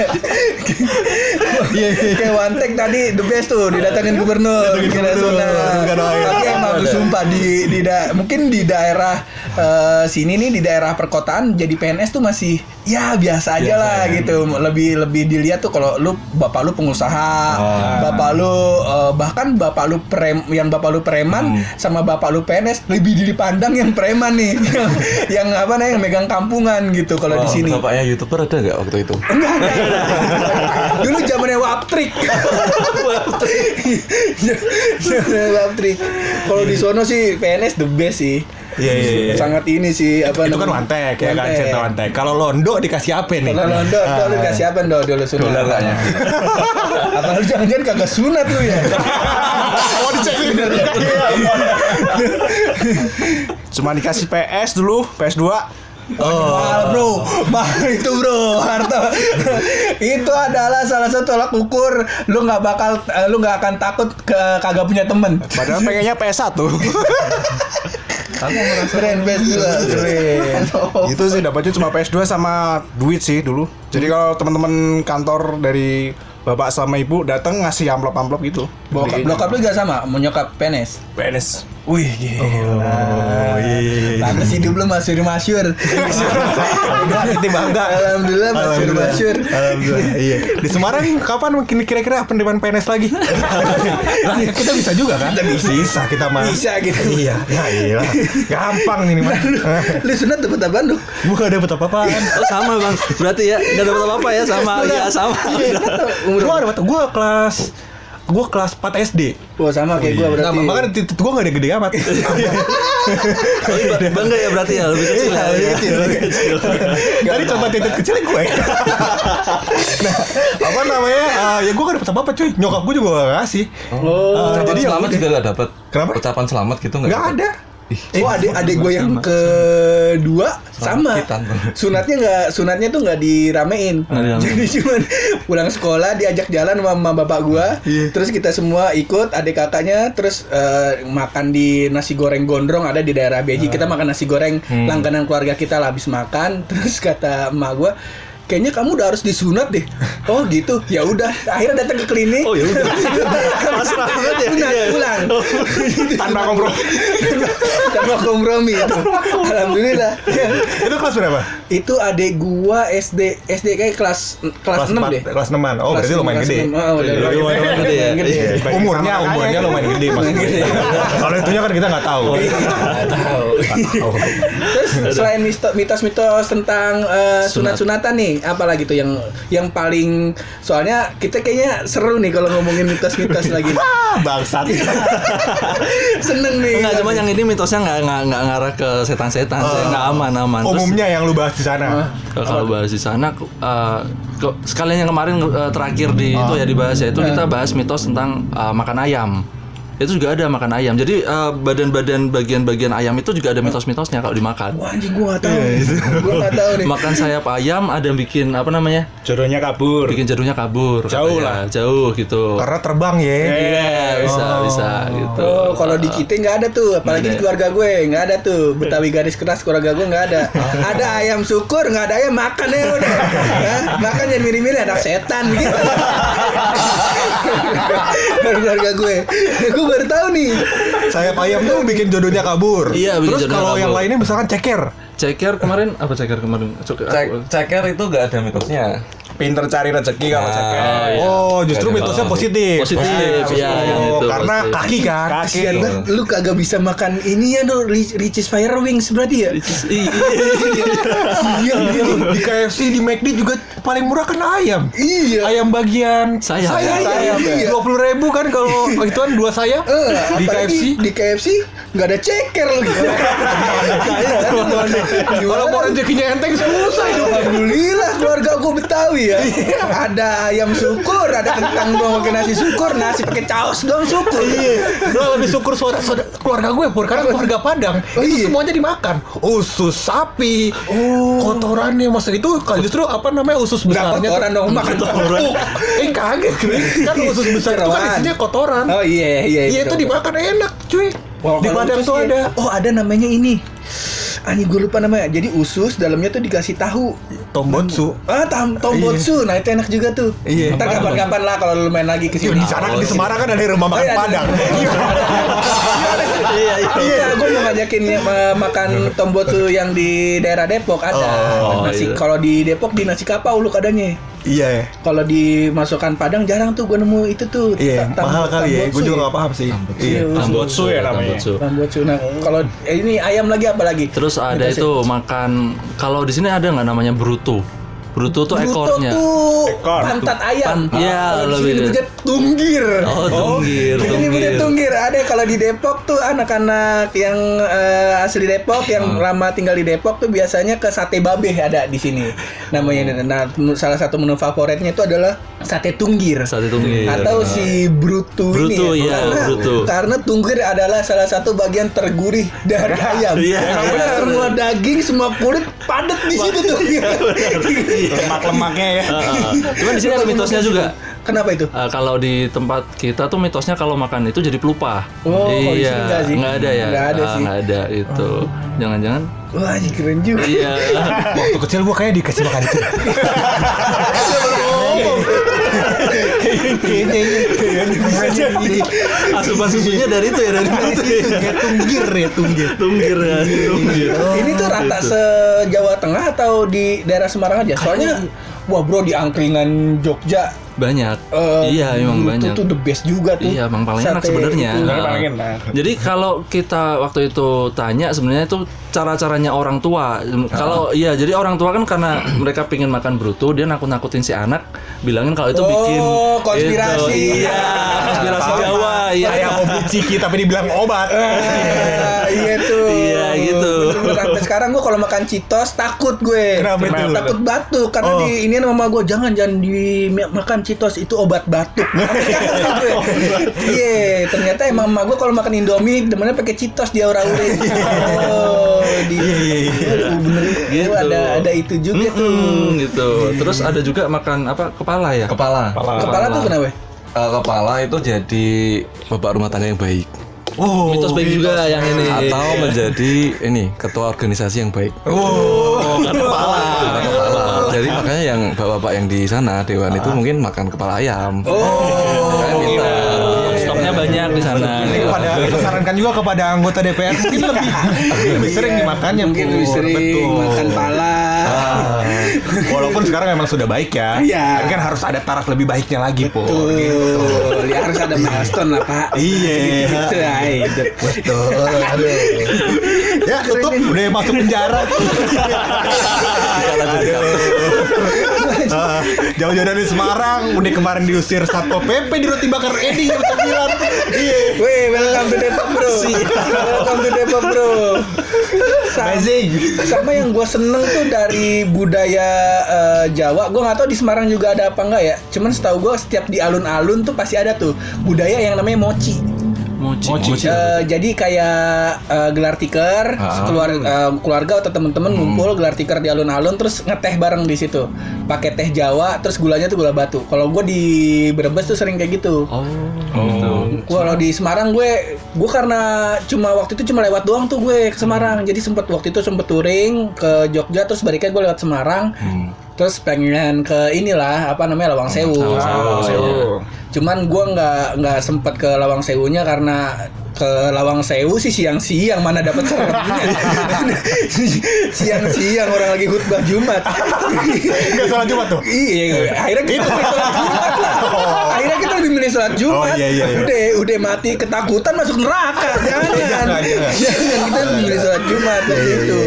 Speaker 2: Iya, iya.
Speaker 3: Kayak Wantek tadi the best tuh didatangin gubernur. Kira
Speaker 2: gubernur.
Speaker 3: Tapi emang
Speaker 4: Ada.
Speaker 3: sumpah di di da- mungkin di daerah eh, sini nih di daerah perkotaan jadi PNS tuh masih ya biasa aja lah gitu. Lebih lebih dilihat tuh kalau lu bapak lu pengusaha, bapak lu eh, bahkan bapak lu prem yang bapak lu preman sama bapak lu PNS lebih dipandang yang preman nih. yang, yang apa namanya yang megang kampungan gitu kalau di
Speaker 6: Oh,
Speaker 3: sini.
Speaker 6: Bapaknya youtuber ada nggak waktu itu?
Speaker 3: Enggak. Dulu zamannya Waptrik. Waptrik. Zamannya Waptrik. Kalau di sono sih PNS the best sih.
Speaker 2: Iya, iya, iya.
Speaker 3: Sangat ini sih apa
Speaker 2: Itu kan wantek ya kan, cerita wantek. Kalau londo dikasih apa nih?
Speaker 3: Kalau Londo,
Speaker 2: Ah.
Speaker 3: lu kasih apa Ndo dulu sunat?
Speaker 6: Kayaknya.
Speaker 3: Apa lu jangan-jangan kagak sunat lu ya?
Speaker 2: Oh, dicek
Speaker 5: Cuma dikasih PS dulu, PS2.
Speaker 3: Mahal bro, mahal itu bro, harta itu adalah salah satu tolak ukur lu nggak bakal, eh, lu nggak akan takut ke kagak punya temen.
Speaker 5: Padahal pengennya PS1.
Speaker 3: Keren best juga, keren.
Speaker 5: itu sih dapatnya cuma PS2 sama duit sih dulu. Jadi kalau teman-teman kantor dari bapak sama ibu datang ngasih amplop-amplop gitu.
Speaker 3: Bokap, bokap lu juga sama, mau nyokap PNS.
Speaker 5: PNS. Wih, gila.
Speaker 2: Oh, iya, iya, iya.
Speaker 3: Pantes hidup lu masyur masyur.
Speaker 2: Kita bangga.
Speaker 3: Alhamdulillah masyur
Speaker 2: Alhamdulillah.
Speaker 3: masyur.
Speaker 2: Alhamdulillah. Iya. Di Semarang kapan mungkin kira-kira penerimaan PNS lagi? lah, kita bisa juga kan? Kita bisa. Bisa kita mah.
Speaker 3: Bisa gitu.
Speaker 2: Iya, ya iya. Gampang ini mah.
Speaker 3: Lu sunat dapat apaan lu?
Speaker 2: Gua gak dapet apa-apaan.
Speaker 4: Oh, sama bang. Berarti ya nggak dapat apa-apa ya sama. Ya sama.
Speaker 2: Gua ada gua kelas gua kelas 4 SD.
Speaker 3: Wah sama kayak gua
Speaker 2: Nah,
Speaker 3: berarti.
Speaker 2: makanya titik gua gak ada gede amat.
Speaker 4: Oh, iya, bangga ya berarti ya lebih kecil.
Speaker 2: Iya,
Speaker 4: ya.
Speaker 2: lebih kecil, lebih kecil. Tadi contoh titik kecilnya gue. nah, apa namanya? ah, ya gue gak dapet apa-apa cuy. Nyokap gue juga gak ngasih.
Speaker 3: Oh.
Speaker 6: Ucapan
Speaker 2: jadi ya
Speaker 6: selamat juga nggak dapat.
Speaker 2: Kenapa?
Speaker 6: Ucapan selamat gitu nggak?
Speaker 2: Gak
Speaker 6: dapet?
Speaker 2: ada.
Speaker 3: Oh adik adik gue yang kedua sama.
Speaker 6: Kitan.
Speaker 3: sunatnya nggak sunatnya tuh
Speaker 4: nggak diramein.
Speaker 3: Jadi cuman pulang sekolah diajak jalan sama mama bapak gue
Speaker 2: Iya.
Speaker 3: terus kita semua ikut adik kakaknya. Terus eh, makan di nasi goreng gondrong ada di daerah Beji. Kita makan nasi goreng langganan keluarga kita lah habis makan. Terus kata emak gue Kayaknya kamu udah harus disunat deh. Oh gitu. Ya udah. Akhirnya datang ke klinik.
Speaker 4: Oh, ya udah.
Speaker 3: Pasrah banget ya. Sunat pulang.
Speaker 5: Tanpa kompromi.
Speaker 3: tanpa kompromi itu. Alhamdulillah.
Speaker 2: Itu kelas berapa?
Speaker 3: itu adik gua SD SD kayak kelas kelas, 6
Speaker 2: empat-
Speaker 3: deh.
Speaker 2: Kelas 6 Oh, berarti
Speaker 3: Kelas
Speaker 2: lumayan
Speaker 3: kelas
Speaker 2: gede.
Speaker 3: Oh,
Speaker 2: Iya,
Speaker 3: lumayan gede,
Speaker 4: ya. Iya.
Speaker 2: Umurnya, umurnya lumayan gede maksudnya. Kalau itunya kan kita nggak tahu.
Speaker 3: Tahu. Terus selain mitos-mitos tentang eh, sunat-sunatan nih, apa lagi tuh yang yang paling soalnya kita kayaknya seru nih kalau ngomongin mitos-mitos lagi.
Speaker 2: Ah, bangsat.
Speaker 3: Seneng nih.
Speaker 4: Enggak, cuma yang ini mitosnya nggak nggak nggak ngarah ke setan-setan, saya nggak aman aman. Terus,
Speaker 2: Umumnya yang lu bahas di sana.
Speaker 4: Kalau- Kalau bahas di sana, eh, kok- sekalian yang kemarin eh, terakhir di itu ya dibahas ya itu kita bahas mitos tentang eh, makan ayam. Itu juga ada makan ayam. Jadi eh, badan-badan bagian-bagian ayam itu juga ada mitos-mitosnya kalau dimakan.
Speaker 3: Wah anjing gua tahu. Gua nggak tahu nih.
Speaker 4: Makan sayap ayam ada yang bikin apa namanya?
Speaker 5: Jodohnya kabur.
Speaker 4: Bikin jadunya kabur.
Speaker 5: Jauh
Speaker 4: katanya. Jauh gitu.
Speaker 2: Karena terbang ya.
Speaker 4: Iya, bisa bisa gitu.
Speaker 3: Oh, kalau di kita nggak ada tuh, apalagi di keluarga gue nggak ada tuh. Betawi garis keras keluarga gue nggak ada. Ada ayam syukur, nggak ada ayam makan ya udah. Hah? makan jangan milih-milih anak setan gitu. Keluarga gue. gue baru tahu nih.
Speaker 2: Sayap ayam tuh bikin jodohnya kabur.
Speaker 4: Iya, bikin
Speaker 2: Terus kalau yang lainnya misalkan ceker.
Speaker 4: Ceker kemarin apa ceker kemarin? Cek,
Speaker 6: Cek, ceker itu nggak ada mitosnya.
Speaker 5: Pinter cari rezeki kalau
Speaker 6: Nah,
Speaker 5: ceker.
Speaker 2: Oh, justru
Speaker 6: ada
Speaker 2: mitosnya
Speaker 6: masalah.
Speaker 2: positif.
Speaker 4: Positif, iya yang
Speaker 2: Oh,
Speaker 4: itu.
Speaker 2: karena
Speaker 4: positif.
Speaker 2: kaki kan.
Speaker 5: Kaki.
Speaker 3: Kasian banget, lu kagak bisa makan ini ya no, Ricis Fire Wings berarti ya?
Speaker 4: Iya.
Speaker 3: Iya,
Speaker 2: Iya, di KFC di McD juga paling murah kan ayam.
Speaker 3: Iya.
Speaker 2: Ayam bagian
Speaker 4: Sayap.
Speaker 2: sayap,
Speaker 3: iya.
Speaker 2: dua puluh ribu kan kalau itu kan dua sayap
Speaker 3: Eh,
Speaker 2: di KFC.
Speaker 3: di KFC nggak ada ceker lagi.
Speaker 2: Kalau mau rezekinya enteng susah itu.
Speaker 3: Alhamdulillah keluarga gue Betawi ya. ada ayam syukur, ada kentang doang pakai nasi syukur, nasi pakai caos doang syukur.
Speaker 2: Iya, lo lebih syukur suara, suara- keluarga gue pur karena keluarga Padang
Speaker 3: Oh,
Speaker 2: itu
Speaker 3: iya.
Speaker 2: semuanya dimakan. Usus sapi, kotorannya masa itu kalau justru apa namanya usus
Speaker 3: Nggak
Speaker 2: besarnya
Speaker 3: kotoran dong makan
Speaker 2: Kotoran. eh kaget kan usus besar itu kan isinya kotoran.
Speaker 3: Oh iya iya.
Speaker 2: Iya itu dimakan enak cuy.
Speaker 3: Wah,
Speaker 2: di Padang
Speaker 3: itu
Speaker 2: tuh
Speaker 3: sih-
Speaker 2: ada.
Speaker 3: Oh ada namanya ini. anjing gue lupa namanya. Jadi usus dalamnya tuh dikasih tahu.
Speaker 2: Tombotsu.
Speaker 3: Ah, tam tombotsu. Nah, itu enak juga tuh.
Speaker 2: Iya.
Speaker 3: Ntar kapan-kapan lah kalau lu main lagi ke
Speaker 2: Yo,
Speaker 3: sini.
Speaker 2: di sana kan di Semarang kan ada rumah makan
Speaker 3: iya, ada.
Speaker 2: Padang.
Speaker 3: Iya, iya. gue mau ngajakin eh, makan tombotsu yang di daerah Depok ada.
Speaker 4: Oh,
Speaker 3: nasi
Speaker 4: iya.
Speaker 3: kalau di Depok di nasi kapau lu adanya.
Speaker 2: Iya ya.
Speaker 3: Kalau dimasukkan Padang jarang tuh gue nemu itu tuh.
Speaker 2: Iya,
Speaker 3: tam-
Speaker 2: mahal kali ya. Gue juga gak paham sih. Iya.
Speaker 5: Tambotsu ya namanya.
Speaker 4: Tambotsu.
Speaker 3: Nah, kalau eh, ini ayam lagi apa lagi?
Speaker 4: Terus ada itu makan kalau di sini ada nggak namanya bruto? Bruto tuh
Speaker 3: Bruto
Speaker 4: ekornya.
Speaker 3: tuh
Speaker 5: Ekor.
Speaker 3: pantat ayam.
Speaker 4: Pan- iya, lebih
Speaker 3: nyebutnya tunggir.
Speaker 4: Oh, tunggir,
Speaker 3: Ini
Speaker 4: tunggir.
Speaker 3: tunggir. Ada kalau di Depok tuh anak-anak yang eh, asli Depok yang
Speaker 4: Hmm.
Speaker 3: lama tinggal di Depok tuh biasanya ke sate babe ada di sini. Namanya nah salah satu menu favoritnya itu adalah sate tunggir.
Speaker 4: Sate tunggir.
Speaker 3: Atau si brutu,
Speaker 4: Brutu,
Speaker 3: ini
Speaker 4: iya,
Speaker 3: karena,
Speaker 4: brutu.
Speaker 3: karena tunggir adalah salah satu bagian tergurih dari ayam.
Speaker 4: Iya,
Speaker 3: Karena
Speaker 4: iya.
Speaker 3: semua daging, semua kulit padat di situ tuh.
Speaker 5: Lemak-lemaknya ya.
Speaker 4: Ah, ah. Cuman di sini ada mitosnya juga.
Speaker 3: Kenapa itu?
Speaker 4: Ah, kalau di tempat kita tuh mitosnya kalau makan itu jadi pelupa.
Speaker 3: Oh, sini
Speaker 4: iya,
Speaker 3: nggak sih?
Speaker 4: ada ya.
Speaker 3: Nggak ada
Speaker 4: Ah,
Speaker 3: sih.
Speaker 4: nggak ada itu. Jangan-jangan
Speaker 3: Wah, ini keren juga.
Speaker 4: iya.
Speaker 2: Waktu kecil gue kayak dikasih makan itu. Kayaknya ini.
Speaker 4: Asupan susunya dari itu ya dari itu. ya.
Speaker 2: Tunggir ya tunggir.
Speaker 4: Tunggir ya, tunggir.
Speaker 3: ini tuh rata se Jawa Tengah atau di daerah Semarang aja? Soalnya wah bro di angkringan Jogja
Speaker 4: Banyak.
Speaker 3: eh,
Speaker 4: iya, emang
Speaker 3: itu
Speaker 4: banyak.
Speaker 3: tuh the best juga tuh.
Speaker 4: Iya, emang paling enak
Speaker 3: Sate
Speaker 4: sebenarnya.
Speaker 3: itu.
Speaker 5: Sebenarnya
Speaker 4: Nah,
Speaker 5: paling enak.
Speaker 4: Jadi kalau kita waktu itu tanya sebenarnya itu cara-caranya orang tua. Kalau iya, jadi orang tua kan karena mereka pingin makan bruto, dia nakut-nakutin si anak, bilangin kalau itu
Speaker 3: Oh,
Speaker 4: bikin
Speaker 3: konspirasi.
Speaker 4: Itu. Iya, konspirasi Jawa. Iya,
Speaker 2: Kayak mau beli ciki tapi dibilang obat.
Speaker 3: Ah, iya tuh.
Speaker 4: Iya, gitu.
Speaker 3: Sampai sekarang gue kalau makan Citos takut gue.
Speaker 2: Kenapa itu?
Speaker 3: Takut batuk karena
Speaker 2: Oh.
Speaker 3: di ini sama gue jangan jangan dimakan Citos itu obat batuk. Iya, ternyata emang emak gue kalau makan Indomie demennya pakai Citos dia orang Oh, di Aduh, bener
Speaker 4: Gitu.
Speaker 3: ada ada itu juga tuh.
Speaker 4: Hmm, gitu. Terus ada juga makan apa kepala ya?
Speaker 6: Kepala.
Speaker 3: Kepala tuh kenapa?
Speaker 6: Eh, kepala itu jadi bapak rumah tangga yang baik.
Speaker 2: Oh,
Speaker 4: Mitos baik juga yang ini.
Speaker 6: Atau menjadi ini ketua organisasi yang baik.
Speaker 2: Oh,
Speaker 6: kepala. kepala. Jadi makanya yang bapak-bapak yang di sana dewan itu mungkin makan kepala ayam.
Speaker 3: Oh.
Speaker 6: Minta.
Speaker 4: Banyak di sana.
Speaker 2: Ini kepada kita sarankan juga kepada anggota DPR mungkin lebih lebih sering dimakannya
Speaker 3: Mungkin lebih sering
Speaker 2: Betul.
Speaker 3: makan pala.
Speaker 2: Ah. Walaupun sekarang memang sudah baik ya.
Speaker 3: Iya.
Speaker 2: Tapi kan harus ada taraf lebih baiknya lagi, Pur.
Speaker 3: Tuh, ya harus ada milestone lah pak.
Speaker 2: Iya.
Speaker 3: Gitu ay.
Speaker 2: Betul. Aduh. Ya, tutup udah masuk penjara. Jauh-jauh dari Semarang, udah kemarin diusir Satpol PP di roti bakar Edi jam 9. Iya.
Speaker 3: Weh, welcome to Depok bro. welcome to Depok bro. Sa-
Speaker 2: Amazing.
Speaker 3: Sama yang gue seneng tuh dari budaya eh, Jawa. Gue nggak tahu di Semarang juga ada apa enggak ya. Cuman setahu gue setiap di alun-alun tuh pasti ada tuh budaya yang namanya mochi.
Speaker 4: Mochi.
Speaker 3: Eh, jadi kayak eh, gelar tikar, keluar, eh, keluarga atau teman-teman ngumpul gelar tikar di alun-alun, terus ngeteh bareng di situ, pakai teh Jawa, terus gulanya tuh gula batu. Kalau gue di Brebes tuh sering kayak gitu.
Speaker 4: Oh, gitu.
Speaker 3: Kalau di Semarang gue, gue karena cuma waktu itu cuma lewat doang tuh gue ke Semarang. Jadi sempet waktu itu sempet touring ke Jogja, terus baliknya gue lewat Semarang. Terus pengen ke inilah apa namanya Lawang Sewu.
Speaker 4: Lawang Sewu.
Speaker 3: Cuman gue nggak nggak sempet ke Lawang Sewunya karena ke Lawang Sewu sih siang-siang mana dapat seremnya. siang-siang orang lagi khutbah Jumat.
Speaker 2: Enggak salah Jumat tuh.
Speaker 3: Iya, akhirnya kita sholat Jumat lah. Akhirnya kita lebih milih sholat Jumat.
Speaker 2: Oh, iya, iya, iya.
Speaker 3: Udah, udah mati ketakutan masuk neraka. Jangan,
Speaker 2: Jangan, jangan.
Speaker 3: jangan kita milih sholat Jumat waktu itu.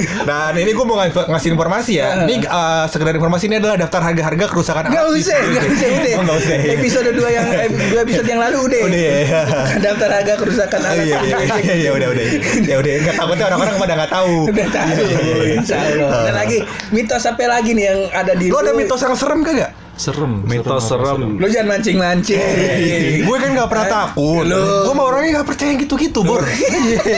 Speaker 2: Dan ini gue mau ngas- ngasih informasi ya. Ini eh, sekedar informasi ini adalah daftar harga-harga kerusakan
Speaker 3: Gak usah, gak usah, udah.
Speaker 2: Oh, nggak usah. ya.
Speaker 3: Episode 2 yang eh, dua episode yang lalu udah.
Speaker 2: Udah ya.
Speaker 3: Daftar harga kerusakan
Speaker 2: Oh,
Speaker 3: alat.
Speaker 2: iya, iya, iya, iya, udah, udah. Ya udah, enggak takutnya orang-orang pada nggak tahu.
Speaker 3: Udah tahu, insya Allah. Dan lagi mitos apa lagi nih yang ada di
Speaker 2: Lu ada mitos yang serem kagak?
Speaker 4: Serem.
Speaker 5: Mitos serem.
Speaker 3: Lu jangan mancing-mancing.
Speaker 2: gue kan gak pernah takut.
Speaker 3: Lu-
Speaker 2: Gue mah orangnya gak percaya gitu-gitu, Bor.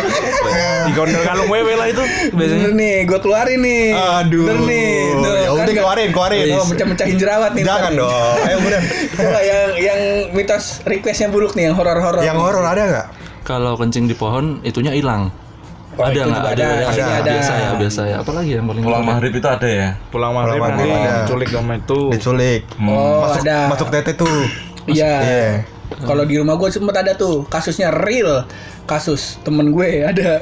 Speaker 5: Di gondol kalung wewe lah itu.
Speaker 3: Bener nih, gue keluarin nih.
Speaker 2: Aduh.
Speaker 3: Bener nih. Tuh,
Speaker 2: Ya
Speaker 3: kan
Speaker 2: udah
Speaker 3: nggak-
Speaker 2: keluarin, keluarin.
Speaker 3: Oh, mecah-mecahin jerawat nih.
Speaker 2: Jangan dong. Ayo bener.
Speaker 3: Coba yang yang mitos requestnya buluk nih, yang horor-horor.
Speaker 2: Yang horor ada gak?
Speaker 4: Kalau kencing di pohon itunya hilang.
Speaker 3: Oh,
Speaker 4: ada
Speaker 3: itu
Speaker 4: nggak
Speaker 3: juga
Speaker 4: ada,
Speaker 3: ada.
Speaker 4: ada,
Speaker 3: ada.
Speaker 4: biasa ya biasa ya apalagi yang paling
Speaker 6: Pulang maghrib itu ada ya.
Speaker 5: Pulang maghrib nanti
Speaker 2: ada.
Speaker 5: diculik sama itu.
Speaker 2: Diculik.
Speaker 3: Oh,
Speaker 2: masuk
Speaker 3: ada.
Speaker 2: masuk tete tuh.
Speaker 3: Iya.
Speaker 2: Iya.
Speaker 3: Kalau di rumah gue sempet ada tuh kasusnya real kasus temen gue ada.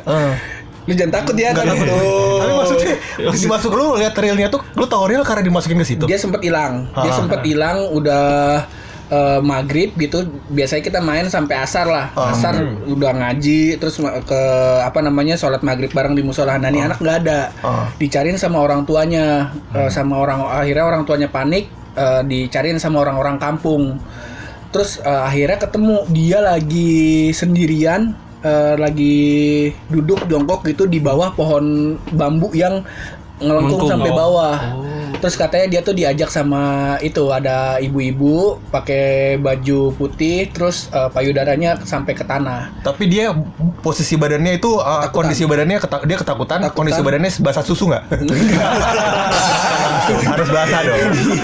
Speaker 3: Lu jangan takut ya
Speaker 2: takut.
Speaker 3: tuh.
Speaker 2: Tapi maksudnya dimasuk lu lihat realnya tuh lu tahu real karena dimasukin ke situ.
Speaker 3: dia sempet hilang. Dia sempet hilang udah eh, maghrib gitu. Biasanya kita main sampai asar lah.
Speaker 2: Ah.
Speaker 3: Asar udah ngaji terus ke apa namanya sholat maghrib bareng di musola. Nah ini anak nggak ada.
Speaker 2: Ah.
Speaker 3: Dicariin sama orang tuanya. Eh, sama orang akhirnya orang tuanya panik. eh, dicariin sama orang-orang kampung. Terus eh, akhirnya ketemu dia lagi sendirian. eh, lagi duduk jongkok gitu di bawah pohon bambu yang ngelengkung sampai
Speaker 4: Oh.
Speaker 3: Terus katanya dia tuh diajak sama itu ada ibu-ibu pakai baju putih, terus eh, payudaranya sampai ke tanah.
Speaker 2: Tapi dia posisi badannya itu uh, kondisi badannya keta- dia ketakutan,
Speaker 3: Ketakutan.
Speaker 2: kondisi badannya basah susu nggak? Harus basah dong.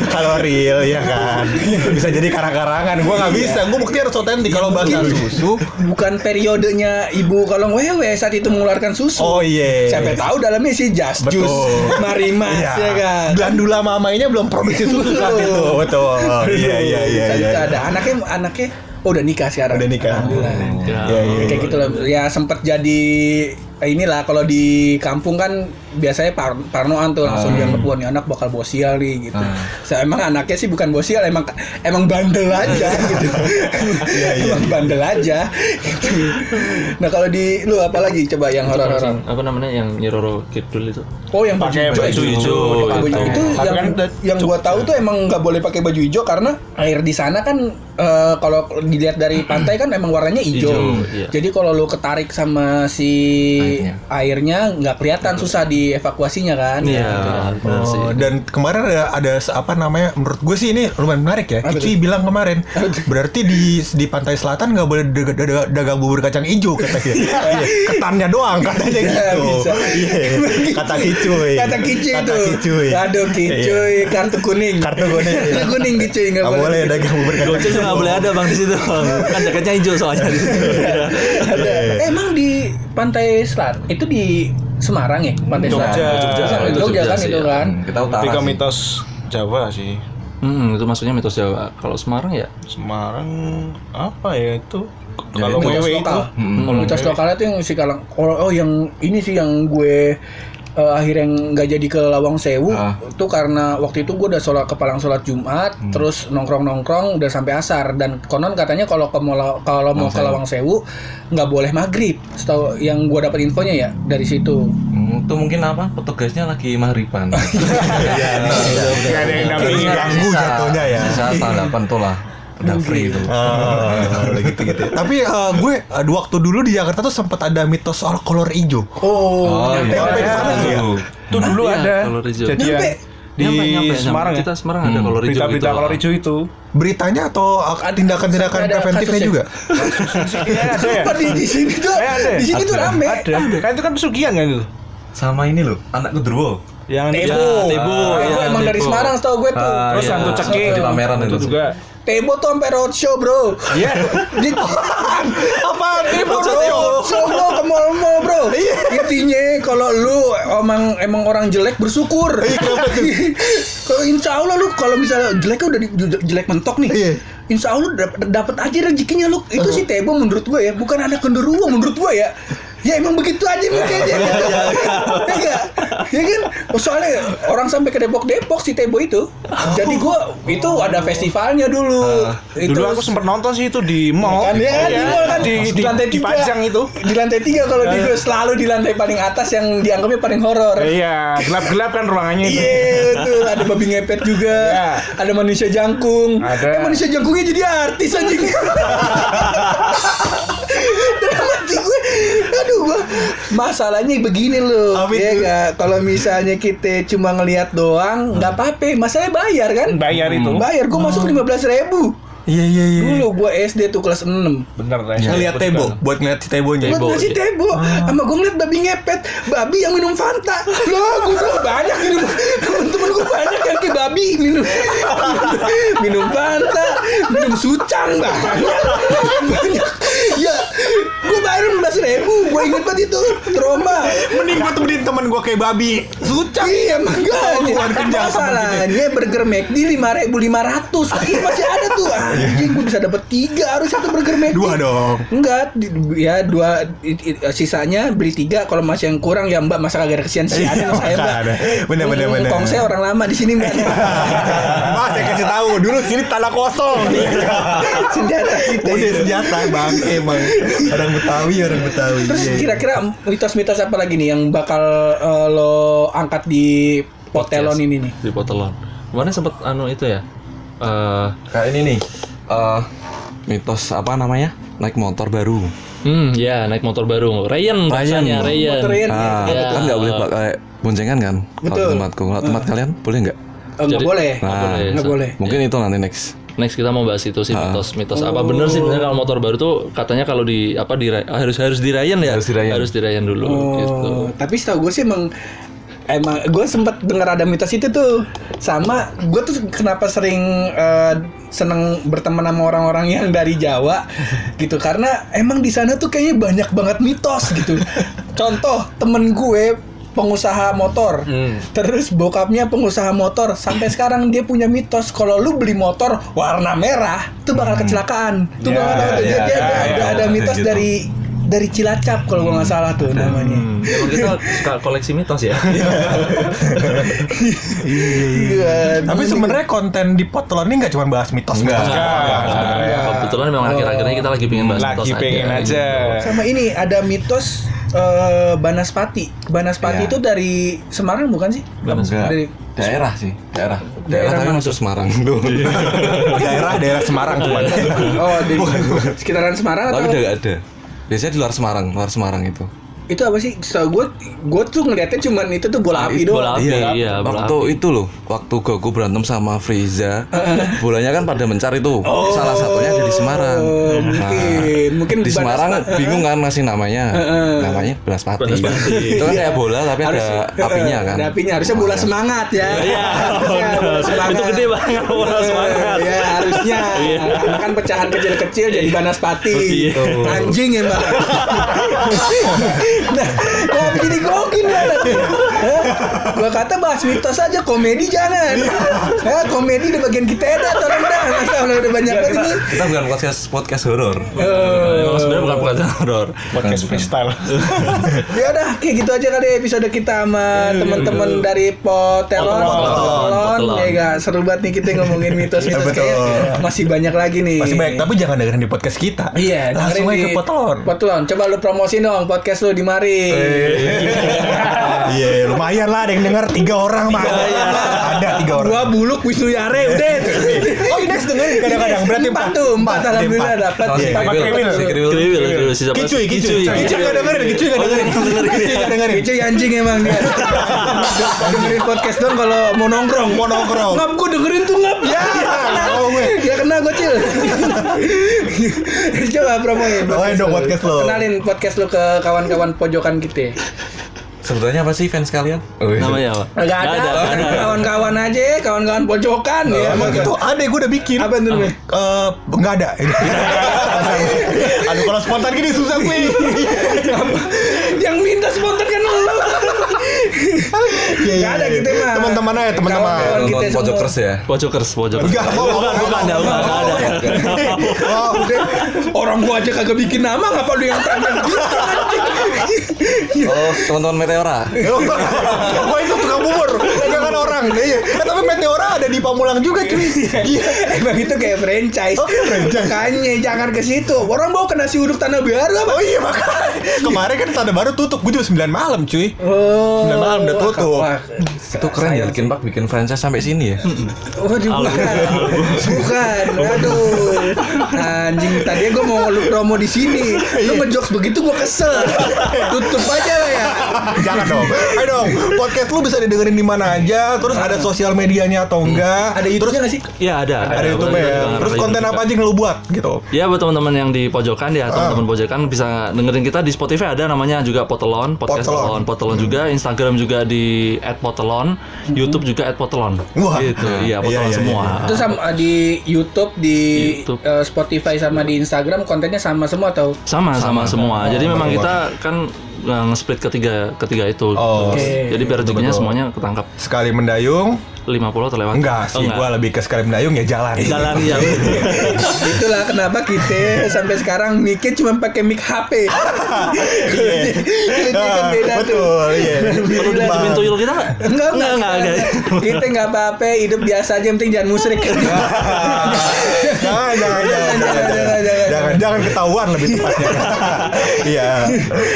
Speaker 2: Kalau real ya kan. Bisa jadi karang-karangan. Gua nggak bisa. Gua bukti harus otentik kalau basah susu.
Speaker 3: Bukan periodenya ibu kalau wewe saat itu mengeluarkan susu.
Speaker 2: Oh iya.
Speaker 3: Siapa tahu dalamnya sih
Speaker 2: Betul.
Speaker 3: juice, marimas
Speaker 2: Iya.
Speaker 3: ya kan.
Speaker 2: Glandula mamainya belum produksi susu saat itu. Betul. Iya iya iya
Speaker 3: Saat
Speaker 2: iya.
Speaker 3: itu ada anaknya anaknya oh udah nikah sekarang.
Speaker 2: Udah nikah.
Speaker 3: Alhamdulillah.
Speaker 2: Iya
Speaker 3: Ya,
Speaker 2: iya.
Speaker 3: kayak gitu loh. Ya sempet jadi inilah kalau di kampung kan biasanya par parnoan tuh langsung
Speaker 2: Hmm.
Speaker 3: dianggap wah nih anak bakal bosial nih gitu.
Speaker 2: Ah.
Speaker 3: Saya emang anaknya sih bukan bosial, emang emang bandel aja gitu.
Speaker 2: Iya,
Speaker 3: emang bandel aja. gitu. Nah kalau di lu apa lagi coba yang horor-horor?
Speaker 4: apa namanya yang Nyiroro Kidul itu
Speaker 3: Oh yang baju
Speaker 5: Pakai
Speaker 3: hijau.
Speaker 5: baju
Speaker 4: hijau.
Speaker 3: Baju
Speaker 4: Itu.
Speaker 3: itu yang
Speaker 5: kan
Speaker 3: yang gua tahu tuh emang nggak boleh pakai baju hijau karena air di sana kan eh, kalau dilihat dari pantai kan emang warnanya hijau.
Speaker 4: Hijau, iya.
Speaker 3: Jadi kalau lu ketarik sama si
Speaker 6: Airnya.
Speaker 3: airnya nggak kelihatan susah dievakuasinya kan.
Speaker 4: iya sih
Speaker 2: Oh, dan kemarin ada ada apa namanya menurut gue sih ini lumayan menarik ya. Icuy bilang kemarin berarti di di pantai selatan nggak boleh dag- dag- dagang bubur kacang hijau katanya. Iya, Ketannya doang katanya
Speaker 3: Ya,
Speaker 2: gitu. Iya, kata kicuy.
Speaker 3: Kata kicuy
Speaker 2: Kata
Speaker 3: itu.
Speaker 2: kicuy.
Speaker 3: Aduh kicuy,
Speaker 2: Iya.
Speaker 3: kartu kuning.
Speaker 2: Kartu kuning.
Speaker 3: Kartu kuning kicuy nggak
Speaker 2: boleh dagang bubur kacang
Speaker 4: Goceng nggak boleh ada bang di situ kan jaketnya hijau soalnya di situ
Speaker 3: Emang di pantai selat itu di Semarang ya pantai
Speaker 5: Jogja.
Speaker 3: Selatan?
Speaker 4: Jogja.
Speaker 3: Jogja,
Speaker 4: Itu
Speaker 3: Jogja
Speaker 4: Jogja
Speaker 3: kan
Speaker 4: sih,
Speaker 3: itu
Speaker 4: ya.
Speaker 3: kan.
Speaker 6: Kita utara.
Speaker 5: Mitos Jawa sih.
Speaker 4: hmm, itu maksudnya mitos Jawa kalau Semarang ya
Speaker 5: Semarang apa ya itu?
Speaker 6: Ya,
Speaker 5: Kalau
Speaker 6: itu
Speaker 5: wewe itu
Speaker 3: lokal.
Speaker 6: Hmm.
Speaker 3: Komunitas lokalnya tuh yang si kalang oh, oh yang ini sih yang gue eh, akhirnya nggak jadi ke Lawang Sewu
Speaker 6: Ah.
Speaker 3: itu karena waktu itu gue udah sholat kepalang sholat Jumat
Speaker 6: Hmm.
Speaker 3: terus nongkrong nongkrong udah sampai asar dan konon katanya kalau ke Mola- kalau mau ke. Lawang Sewu nggak boleh maghrib setahu yang gue dapat infonya ya dari situ
Speaker 6: Hmm, itu mungkin apa? Petugasnya lagi mahriban.
Speaker 5: Nggak ada yang dampingin.
Speaker 6: Sisa-
Speaker 2: Ganggu
Speaker 6: sisa-
Speaker 2: jatuhnya ya.
Speaker 6: Sisa tanggapan tuh lah. Udah free itu.
Speaker 2: Ah, gitu gitu. Tapi eh, gue eh, waktu dulu di Jakarta tuh sempat ada mitos soal kolor hijau.
Speaker 3: oh,
Speaker 2: nyampe sampai di sana nggak ya?
Speaker 5: Itu dulu
Speaker 4: Iya,
Speaker 5: ada
Speaker 4: kolor hijau.
Speaker 5: kejadian
Speaker 3: Nyampe.
Speaker 5: di
Speaker 4: Nyampe, nyampe.
Speaker 5: Semarang ya.
Speaker 4: kita Semarang ada kolor hijau
Speaker 5: Berita-berita
Speaker 4: gitu.
Speaker 5: kolor hijau itu.
Speaker 2: Beritanya atau eh, tindakan-tindakan preventifnya juga?
Speaker 5: Kayaknya ada ya?
Speaker 3: Di, di sini tuh
Speaker 5: ada ya?
Speaker 3: di sini tuh rame
Speaker 5: Ada. Kan itu kan pesugihan kan itu.
Speaker 6: Sama ini loh, anak Kudruwo.
Speaker 5: Yang
Speaker 3: Tebo,
Speaker 4: Tebo,
Speaker 3: Tebo,
Speaker 4: iya,
Speaker 3: emang dari. Semarang setahu gue tuh.
Speaker 6: Ah,
Speaker 5: Terus
Speaker 6: iya.
Speaker 5: hantu cekik
Speaker 6: Di pameran itu.
Speaker 5: juga.
Speaker 3: Tebo tuh sampai roadshow bro.
Speaker 5: Iya.
Speaker 3: Di
Speaker 2: Apa?
Speaker 3: Tebo roadshow bro ke mall-mall bro. Intinya kalau lu emang emang orang jelek bersyukur. Kalau insya Allah lu kalau misalnya jeleknya udah di- jelek mentok nih.
Speaker 2: Iya.
Speaker 3: Insya Allah dap- dapat aja rezekinya lu. Itu sih Tebo menurut gue ya, bukan anak genderuwo menurut gue ya. Ya emang begitu aja mikirnya gitu. Ya enggak? Ya kan? Oh, soalnya orang sampai ke Depok-Depok si Tebo itu. Jadi gua itu ada festivalnya dulu. itu
Speaker 5: Dulu aku sempat nonton sih itu di mall.
Speaker 3: kan ya kan di mall kan
Speaker 5: di,
Speaker 3: di, lantai tiga
Speaker 5: dipajang itu.
Speaker 3: di lantai tiga kalau di selalu di lantai paling atas yang dianggapnya paling horor
Speaker 5: Iya, gelap-gelap kan ruangannya itu.
Speaker 3: Iya tuh ada babi ngepet juga,
Speaker 5: Iya.
Speaker 3: ada manusia jangkung.
Speaker 5: Ada.
Speaker 3: Eh, manusia jangkungnya jadi artis anjing. Dalam hati gue, aduh gua masalahnya begini loh,
Speaker 2: Apa
Speaker 3: ya nggak? Kalau misalnya kita cuma ngelihat doang, nggak apa-apa. Masalahnya bayar kan?
Speaker 5: Bayar itu.
Speaker 3: Bayar, gue masuk lima belas ribu.
Speaker 2: Iya iya iya.
Speaker 3: Dulu gue SD tuh kelas 6
Speaker 5: Bener deh.
Speaker 2: Ngeliat Tebo buat ngeliat si Tebonya.
Speaker 3: Buat ngasih tebo Sama gue ngeliat babi ngepet Babi yang minum Fanta Lah gue bilang banyak minum Temen-temen gue banyak yang kayak babi Minum Minum Fanta Minum sucang Banyak Banyak Ya Gue bayar 16 belas ribu. Gue inget banget itu trauma.
Speaker 2: Mending gue temenin temen gue kayak babi. Sucak.
Speaker 3: Iya makanya
Speaker 2: kenyang sama
Speaker 3: Masalahnya burger McD lima ribu lima ratus Masih ada tuh Anjing gue bisa dapet tiga Harusnya tuh burger McD
Speaker 2: Dua dong.
Speaker 3: Enggak di- Ya dua Sisanya beli tiga Kalau masih yang kurang ya mbak Masa kagak ada kesian-sian sama saya mbak
Speaker 2: Ada. Bener, bener, bener.
Speaker 3: Kong saya orang lama di sini mbak
Speaker 2: Mas saya kasih tahu dulu sini tanah kosong.
Speaker 3: Senjata kita
Speaker 2: Udah senjata bang emang orang Betawi orang Betawi.
Speaker 3: Terus
Speaker 2: Iya.
Speaker 3: kira-kira mitos-mitos apa lagi nih Yang bakal eh, lo angkat di Potelon ini nih
Speaker 4: di Potelon. Kemarin sempet anu itu ya. eh
Speaker 6: Kayak ini nih. eh mitos apa namanya? Naik motor baru.
Speaker 4: hmm, ya naik motor baru. Ryan rasanya Ryan.
Speaker 3: Motor Ryan.
Speaker 6: Ah,
Speaker 4: Ya.
Speaker 6: kan nggak boleh pakai boncengan kan? Kalau
Speaker 3: Betul.
Speaker 6: di tempatku. Kalau tempat kalian boleh nggak?
Speaker 3: Nggak
Speaker 4: Jadi-
Speaker 3: boleh
Speaker 6: Nah,
Speaker 4: boleh.
Speaker 3: Nggak boleh
Speaker 6: Mungkin itu nanti next.
Speaker 4: Next kita mau bahas itu sih mitos-mitos apa bener sih sebenarnya kalau motor baru tuh katanya kalau di apa di harus harus dirayan ya?
Speaker 6: Harus dirayan.
Speaker 4: harus dirayan dulu gitu.
Speaker 3: Oh, tapi setahu gue sih emang emang gue sempat dengar ada mitos itu tuh. Sama gue tuh kenapa sering eh, seneng berteman sama orang-orang yang dari Jawa gitu. Karena emang di sana tuh kayaknya banyak banget mitos gitu. Contoh temen gue pengusaha motor terus bokapnya pengusaha motor sampai sekarang dia punya mitos kalau lu beli motor warna merah tuh bakal kecelakaan tuh
Speaker 5: Ya,
Speaker 3: bakal tuh. dia,
Speaker 5: ya,
Speaker 3: dia
Speaker 5: ya,
Speaker 3: ada,
Speaker 5: ya,
Speaker 3: ada mitos
Speaker 6: gitu.
Speaker 3: dari dari Cilacap kalau gua nggak salah tuh namanya
Speaker 4: Emang kita suka koleksi mitos ya.
Speaker 3: Iya,
Speaker 2: Tapi sebenarnya konten di Potelon ini nggak cuma bahas mitos.
Speaker 6: Nggak.
Speaker 2: mitos.
Speaker 3: Iya.
Speaker 4: Kebetulan memang akhir-akhir ini kita lagi pengen bahas mitos
Speaker 5: Lagi pengen aja.
Speaker 3: sama ini ada mitos eh, Banaspati. Banaspati
Speaker 6: Iya.
Speaker 3: itu dari Semarang bukan sih?
Speaker 6: Enggak.
Speaker 3: Dari
Speaker 6: Daerah sih, daerah.
Speaker 3: Daerah
Speaker 6: Daerah, tapi
Speaker 3: mana
Speaker 6: masuk Semarang tuh.
Speaker 2: daerah daerah Semarang cuman.
Speaker 3: Oh, di sekitaran Semarang
Speaker 6: tapi
Speaker 3: atau
Speaker 6: udah nggak ada. Biasanya di luar Semarang, luar Semarang itu.
Speaker 3: Itu apa sih? Setahu gue, gue tuh ngeliatnya cuman itu tuh bola api doang.
Speaker 4: bola api, iya, bola
Speaker 6: waktu itu loh, waktu Goku berantem sama Frieza, bolanya kan pada mencari tuh. Salah satunya ada di Semarang.
Speaker 3: Oh, mungkin mungkin
Speaker 6: di Semarang
Speaker 3: Banaspati.
Speaker 6: bingung kan ngasih namanya. Namanya Banaspati.
Speaker 4: Banaspati.
Speaker 6: itu kan kayak bola tapi ada apinya kan.
Speaker 3: Ada apinya harusnya bola semangat ya.
Speaker 4: Iya,
Speaker 3: bola semangat.
Speaker 4: Itu gede banget bola semangat.
Speaker 3: Ya harusnya. Karena kan pecahan kecil-kecil jadi banaspati.
Speaker 4: Iya.
Speaker 3: Anjing ya mbak. Nah, kok jadi gokil ya? Gua kata bahas mitos aja, komedi jangan. Ya, komedi di bagian kita ada, tolong dah. Masa udah banyak banget ini.
Speaker 6: Kita bukan podcast podcast horor.
Speaker 4: Emang sebenarnya bukan bukan horor.
Speaker 5: Podcast freestyle.
Speaker 3: Ya udah, kayak gitu aja kali episode kita sama teman-teman dari Potelon.
Speaker 4: Potelon.
Speaker 3: Ya gak, seru banget nih kita ngomongin mitos-mitos
Speaker 2: Betul.
Speaker 3: kayak masih banyak lagi nih.
Speaker 2: Masih baik, tapi jangan dengerin di podcast kita.
Speaker 3: Iya,
Speaker 2: langsung aja
Speaker 3: dengerin
Speaker 2: ke Potelon.
Speaker 3: Potelon. Coba lu promosi dong podcast lu di mari.
Speaker 2: Iya, lumayan lah ada yang denger tiga orang mah. Ada tiga orang.
Speaker 3: Gua buluk Wisnu Yare udah.
Speaker 2: Oh, dengerin kadang-kadang berarti
Speaker 3: empat tuh, empat alhamdulillah dapat.
Speaker 6: Oh,
Speaker 3: Empat.
Speaker 6: Kriwil,
Speaker 2: Kriwil.
Speaker 6: Kriwil.
Speaker 4: Siapa?
Speaker 2: Kicuy, kicuy, kicuy nggak dengerin, kicuy nggak dengerin, kicuy nggak dengerin.
Speaker 3: Itu anjing emang dia. dengerin podcast dong kalau mau nongkrong.
Speaker 2: Mau nongkrong.
Speaker 3: Ngap gua dengerin tuh ngap. Ya. Ya kena gue cil. Coba promoin.
Speaker 2: Promoin dong podcast lo.
Speaker 3: Kenalin podcast lo ke kawan-kawan pojokan kita.
Speaker 6: Sebenarnya apa sih fans kalian? Oh, iya.
Speaker 4: Namanya apa?
Speaker 3: Gak ada,
Speaker 4: ada.
Speaker 3: kawan-kawan aja, kawan-kawan pojokan ya.
Speaker 2: Emang gitu ada gue udah bikin.
Speaker 3: Apa itu namanya?
Speaker 2: Eh, nggak ada. Aduh kalau spontan gini susah gue.
Speaker 3: Yang minta spontan kan lu.
Speaker 2: Iya,
Speaker 3: Gak ada gitu mah.
Speaker 2: Teman-teman aja, teman-teman.
Speaker 3: Kawan-kawan kita
Speaker 6: Nonton pojok
Speaker 3: semua.
Speaker 6: kers ya.
Speaker 4: Pojokers, pojokers.
Speaker 2: Enggak, mau,
Speaker 4: bukan,
Speaker 2: mau,
Speaker 4: bukan,
Speaker 2: mau,
Speaker 4: ada, bukan, ada.
Speaker 2: Oh,
Speaker 3: Udah, Orang gua aja kagak bikin nama ngapa lu yang tanya gitu.
Speaker 6: Oh, teman-teman Meteora.
Speaker 2: Wah itu tukang bubur, dagangan orang. Iya. Eh, tapi Meteora ada di Pamulang juga cuy. Iya.
Speaker 3: Emang itu kayak franchise.
Speaker 2: Oh, kayak franchise.
Speaker 3: Makanya jangan ke situ. Orang bawa ke nasi uduk tanah baru apa?
Speaker 2: Oh iya makanya. Kemarin kan Tanda Baru tutup, gue jam 9 malam cuy.
Speaker 3: Oh.
Speaker 2: 9 malam udah tutup.
Speaker 3: Wah,
Speaker 6: Itu keren ya bikin Pak bikin franchise sampai sini ya.
Speaker 3: Oh, di bukan. Bukan. Aduh. Anjing, tadi gue mau lu promo di sini. Lu ngejokes begitu gue kesel. Tutup aja lah ya.
Speaker 2: Jangan dong. Ayo dong. Podcast lu bisa didengerin di mana aja, terus ada sosial medianya atau enggak ada.
Speaker 3: Ada YouTube-nya nggak sih?
Speaker 4: Iya ada.
Speaker 2: Ada YouTube
Speaker 4: Boleh
Speaker 2: ya. Terus
Speaker 4: ada
Speaker 2: konten
Speaker 4: YouTube
Speaker 2: apa aja yang lu buat gitu?
Speaker 4: Ya buat teman-teman yang di pojokan ya teman-teman pojokan bisa dengerin kita di Spotify ada namanya juga Potelon, podcast
Speaker 2: Potelon.
Speaker 4: Potelon, Potelon juga, Instagram juga di @potelon, YouTube juga @potelon.
Speaker 2: Wah.
Speaker 4: Gitu. Iya,
Speaker 2: Iya,
Speaker 4: Potelon
Speaker 2: iya,
Speaker 4: semua.
Speaker 3: Itu sama uh, di YouTube, di
Speaker 4: YouTube.
Speaker 3: uh, Spotify sama di Instagram kontennya sama semua atau?
Speaker 4: Sama sama, semua. Jadi memang
Speaker 2: sama.
Speaker 4: kita kan nge-split ketiga ketiga itu.
Speaker 2: Oh.
Speaker 4: Jadi biar rezekinya semuanya ketangkap.
Speaker 2: Sekali mendayung,
Speaker 4: 50 terlewat.
Speaker 2: enggak sih,
Speaker 4: Oh, enggak.
Speaker 2: gua lebih ke sekali mendayung ya jalan.
Speaker 4: Jalan ya.
Speaker 3: Itulah kenapa kita sampai sekarang mikir cuma pakai mic HP.
Speaker 2: Iya.
Speaker 3: Ini kan beda tuh.
Speaker 2: Betul, iya.
Speaker 4: Perlu dipinjemin tuyul kita nggak?
Speaker 3: Enggak, enggak,
Speaker 4: enggak, enggak.
Speaker 3: Kita enggak apa-apa, hidup biasa aja, yang penting jangan musrik.
Speaker 2: Jangan, jangan, jangan, jangan, jangan, jangan, jangan ketahuan lebih tepatnya. Iya.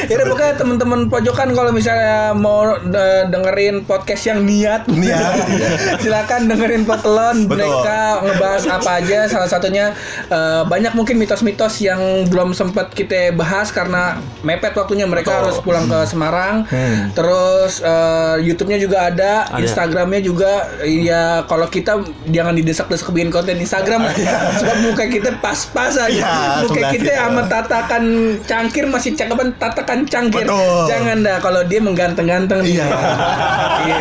Speaker 3: ya pokoknya teman-teman pojokan kalau misalnya mau dengerin podcast yang niat,
Speaker 2: Niat.
Speaker 3: Silakan dengerin Potelon. Mereka ngebahas apa aja. Salah satunya eh, banyak mungkin mitos-mitos yang belum sempat kita bahas karena mepet waktunya. Mereka
Speaker 2: Betul.
Speaker 3: harus pulang ke Semarang.
Speaker 2: Hmm.
Speaker 3: Terus eh, YouTube-nya juga ada,
Speaker 4: Ada.
Speaker 3: Instagramnya juga. Ya kalau kita jangan didesak-desak bikin konten Instagram, sebab muka kita pas-pas aja.
Speaker 2: Iya,
Speaker 3: muka kita
Speaker 2: kita.
Speaker 3: sama tatakan cangkir masih cakapan tatakan cangkir.
Speaker 2: Betul.
Speaker 3: Jangan dah kalau dia mengganteng-ganteng
Speaker 2: Iya.
Speaker 3: Iya.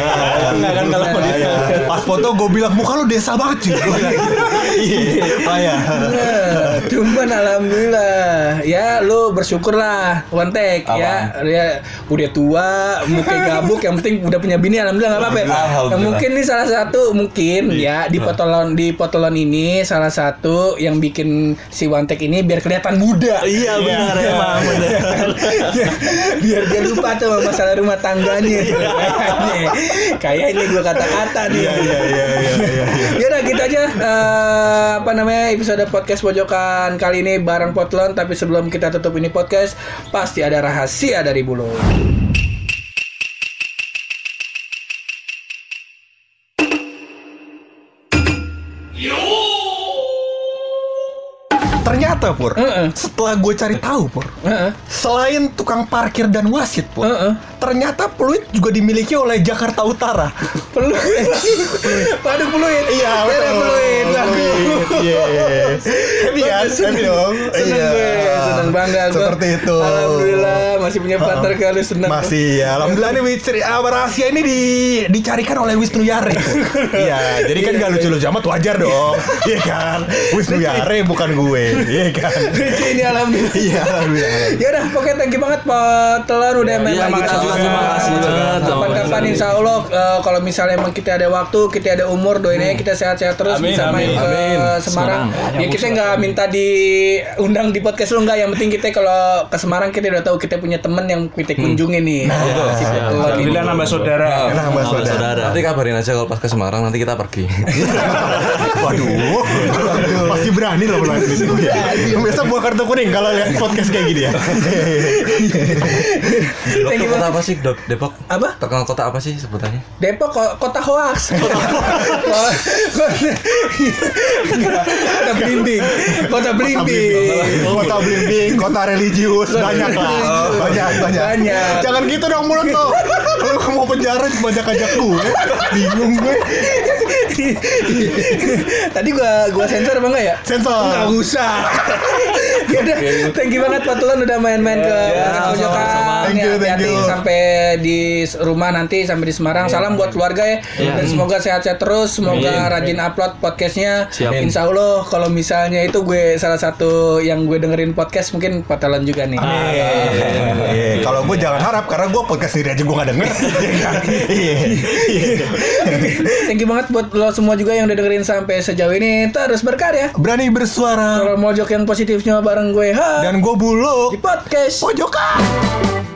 Speaker 3: Enggak kan kalau dia.
Speaker 2: Iya. Pas foto gue bilang muka lu desa banget cuy. Gua bilang gitu. Iya.
Speaker 3: Nah, Cuman alhamdulillah ya lu bersyukurlah one take ya ya udah tua muka gabuk yang penting udah punya bini alhamdulillah nggak apa-apa
Speaker 6: Alhamdulillah.
Speaker 3: Nah, mungkin ini salah satu mungkin ya di potolon di potolon ini salah satu yang bikin si one take ini biar kelihatan muda
Speaker 4: Iya benar emang benar.
Speaker 3: biar dia lupa tuh masalah rumah tangganya kayaknya gue kata-kata nih
Speaker 2: Iya, iya, iya, iya, iya.
Speaker 3: ya udah gitu aja eh, apa namanya episode podcast pojokan kali ini bareng Potlon tapi sebelum kita tutup ini podcast pasti ada rahasia dari bulu
Speaker 2: Ternyata Pur,
Speaker 3: Heeh.
Speaker 2: setelah gue cari tahu Pur,
Speaker 3: Heeh.
Speaker 2: selain tukang parkir dan wasit Pur,
Speaker 3: Heeh.
Speaker 2: Ternyata Pluit juga dimiliki oleh Jakarta Utara.
Speaker 3: peluit waduh peluit
Speaker 2: Iya,
Speaker 3: Ya,
Speaker 2: betul.
Speaker 3: peluit
Speaker 2: Iya. Happy kan? Happy dong.
Speaker 3: seneng
Speaker 2: Iya.
Speaker 3: gue seneng bangga gue
Speaker 2: Seperti itu.
Speaker 3: alhamdulillah masih punya partner kalau seneng
Speaker 2: Masih ya, alhamdulillah nih Wisri, ah, rahasia ini di, dicarikan oleh Wisnu Yare. Iya, jadi kan gak lucu-lucu amat wajar dong. Iya kan? Wisnu Yare bukan gue. Iya kan?
Speaker 3: Ini alhamdulillah
Speaker 2: Iya, alhamdulillah.
Speaker 3: Ya udah, pokoknya thank you banget Pak Telur udah main
Speaker 4: Iya,
Speaker 3: lagi
Speaker 4: kita
Speaker 3: sama
Speaker 4: kasih banget.
Speaker 3: Kapan-kapan insya Allah eh, kalau misalnya emang kita ada waktu, kita ada umur, doain aja kita sehat-sehat terus
Speaker 5: Amin,
Speaker 3: bisa main
Speaker 5: amin,
Speaker 3: ke
Speaker 5: amin.
Speaker 3: Semarang.
Speaker 4: Semarang.
Speaker 3: Ya kita nggak minta diundang di podcast lu nggak, yang penting kita kalau ke Semarang kita udah tahu kita punya temen yang kita kunjungi nih.
Speaker 2: Nah,
Speaker 3: Telur ini.
Speaker 5: Alhamdulillah nambah saudara.
Speaker 2: Nambah saudara.
Speaker 4: saudara.
Speaker 6: Nanti kabarin aja kalau pas ke Semarang nanti kita pergi.
Speaker 2: Waduh, masih berani loh ini. Yang biasa buah kartu kuning kalau lihat podcast kayak gini ya.
Speaker 3: Thank you.
Speaker 6: Apa sih? Dok- Depok?
Speaker 3: Apa?
Speaker 6: Terkenal kota apa sih sebutannya?
Speaker 3: Depok ko- kota hoax. kota belimbing. Kota belimbing.
Speaker 2: Kota blimbing, kota religius, banyak lah. Banyak, banyak.
Speaker 3: Banyak.
Speaker 2: Jangan gitu dong mulut lo. Lu mau penjara banyak ajak gue. Bingung gue.
Speaker 3: Tadi gua gua sensor apa enggak ya?
Speaker 2: Sensor.
Speaker 3: Enggak usah. ya udah, thank you banget Pak Tulan udah main-main ke
Speaker 4: sama-sama.
Speaker 2: Thank you,
Speaker 3: Ya,
Speaker 2: thank
Speaker 3: hati-hati
Speaker 2: you.
Speaker 3: sampai di rumah nanti sampai di Semarang. Salam buat keluarga ya. Dan semoga sehat-sehat terus, semoga rajin upload podcastnya.
Speaker 4: Siap.
Speaker 3: Insya Allah kalau misalnya itu gue salah satu yang gue dengerin podcast mungkin Pak Tulan juga nih.
Speaker 2: Iya, Kalau gue jangan harap karena gue podcast sendiri aja gue gak denger. Iya? Iya. Iya.
Speaker 3: Thank you banget buat lo semua juga yang udah dengerin sampai sejauh ini. Terus berkarya.
Speaker 2: Berani bersuara
Speaker 3: Kalau mojok yang positifnya bareng gue, ha,
Speaker 2: dan gue buluk
Speaker 3: di podcast.
Speaker 2: pojokan.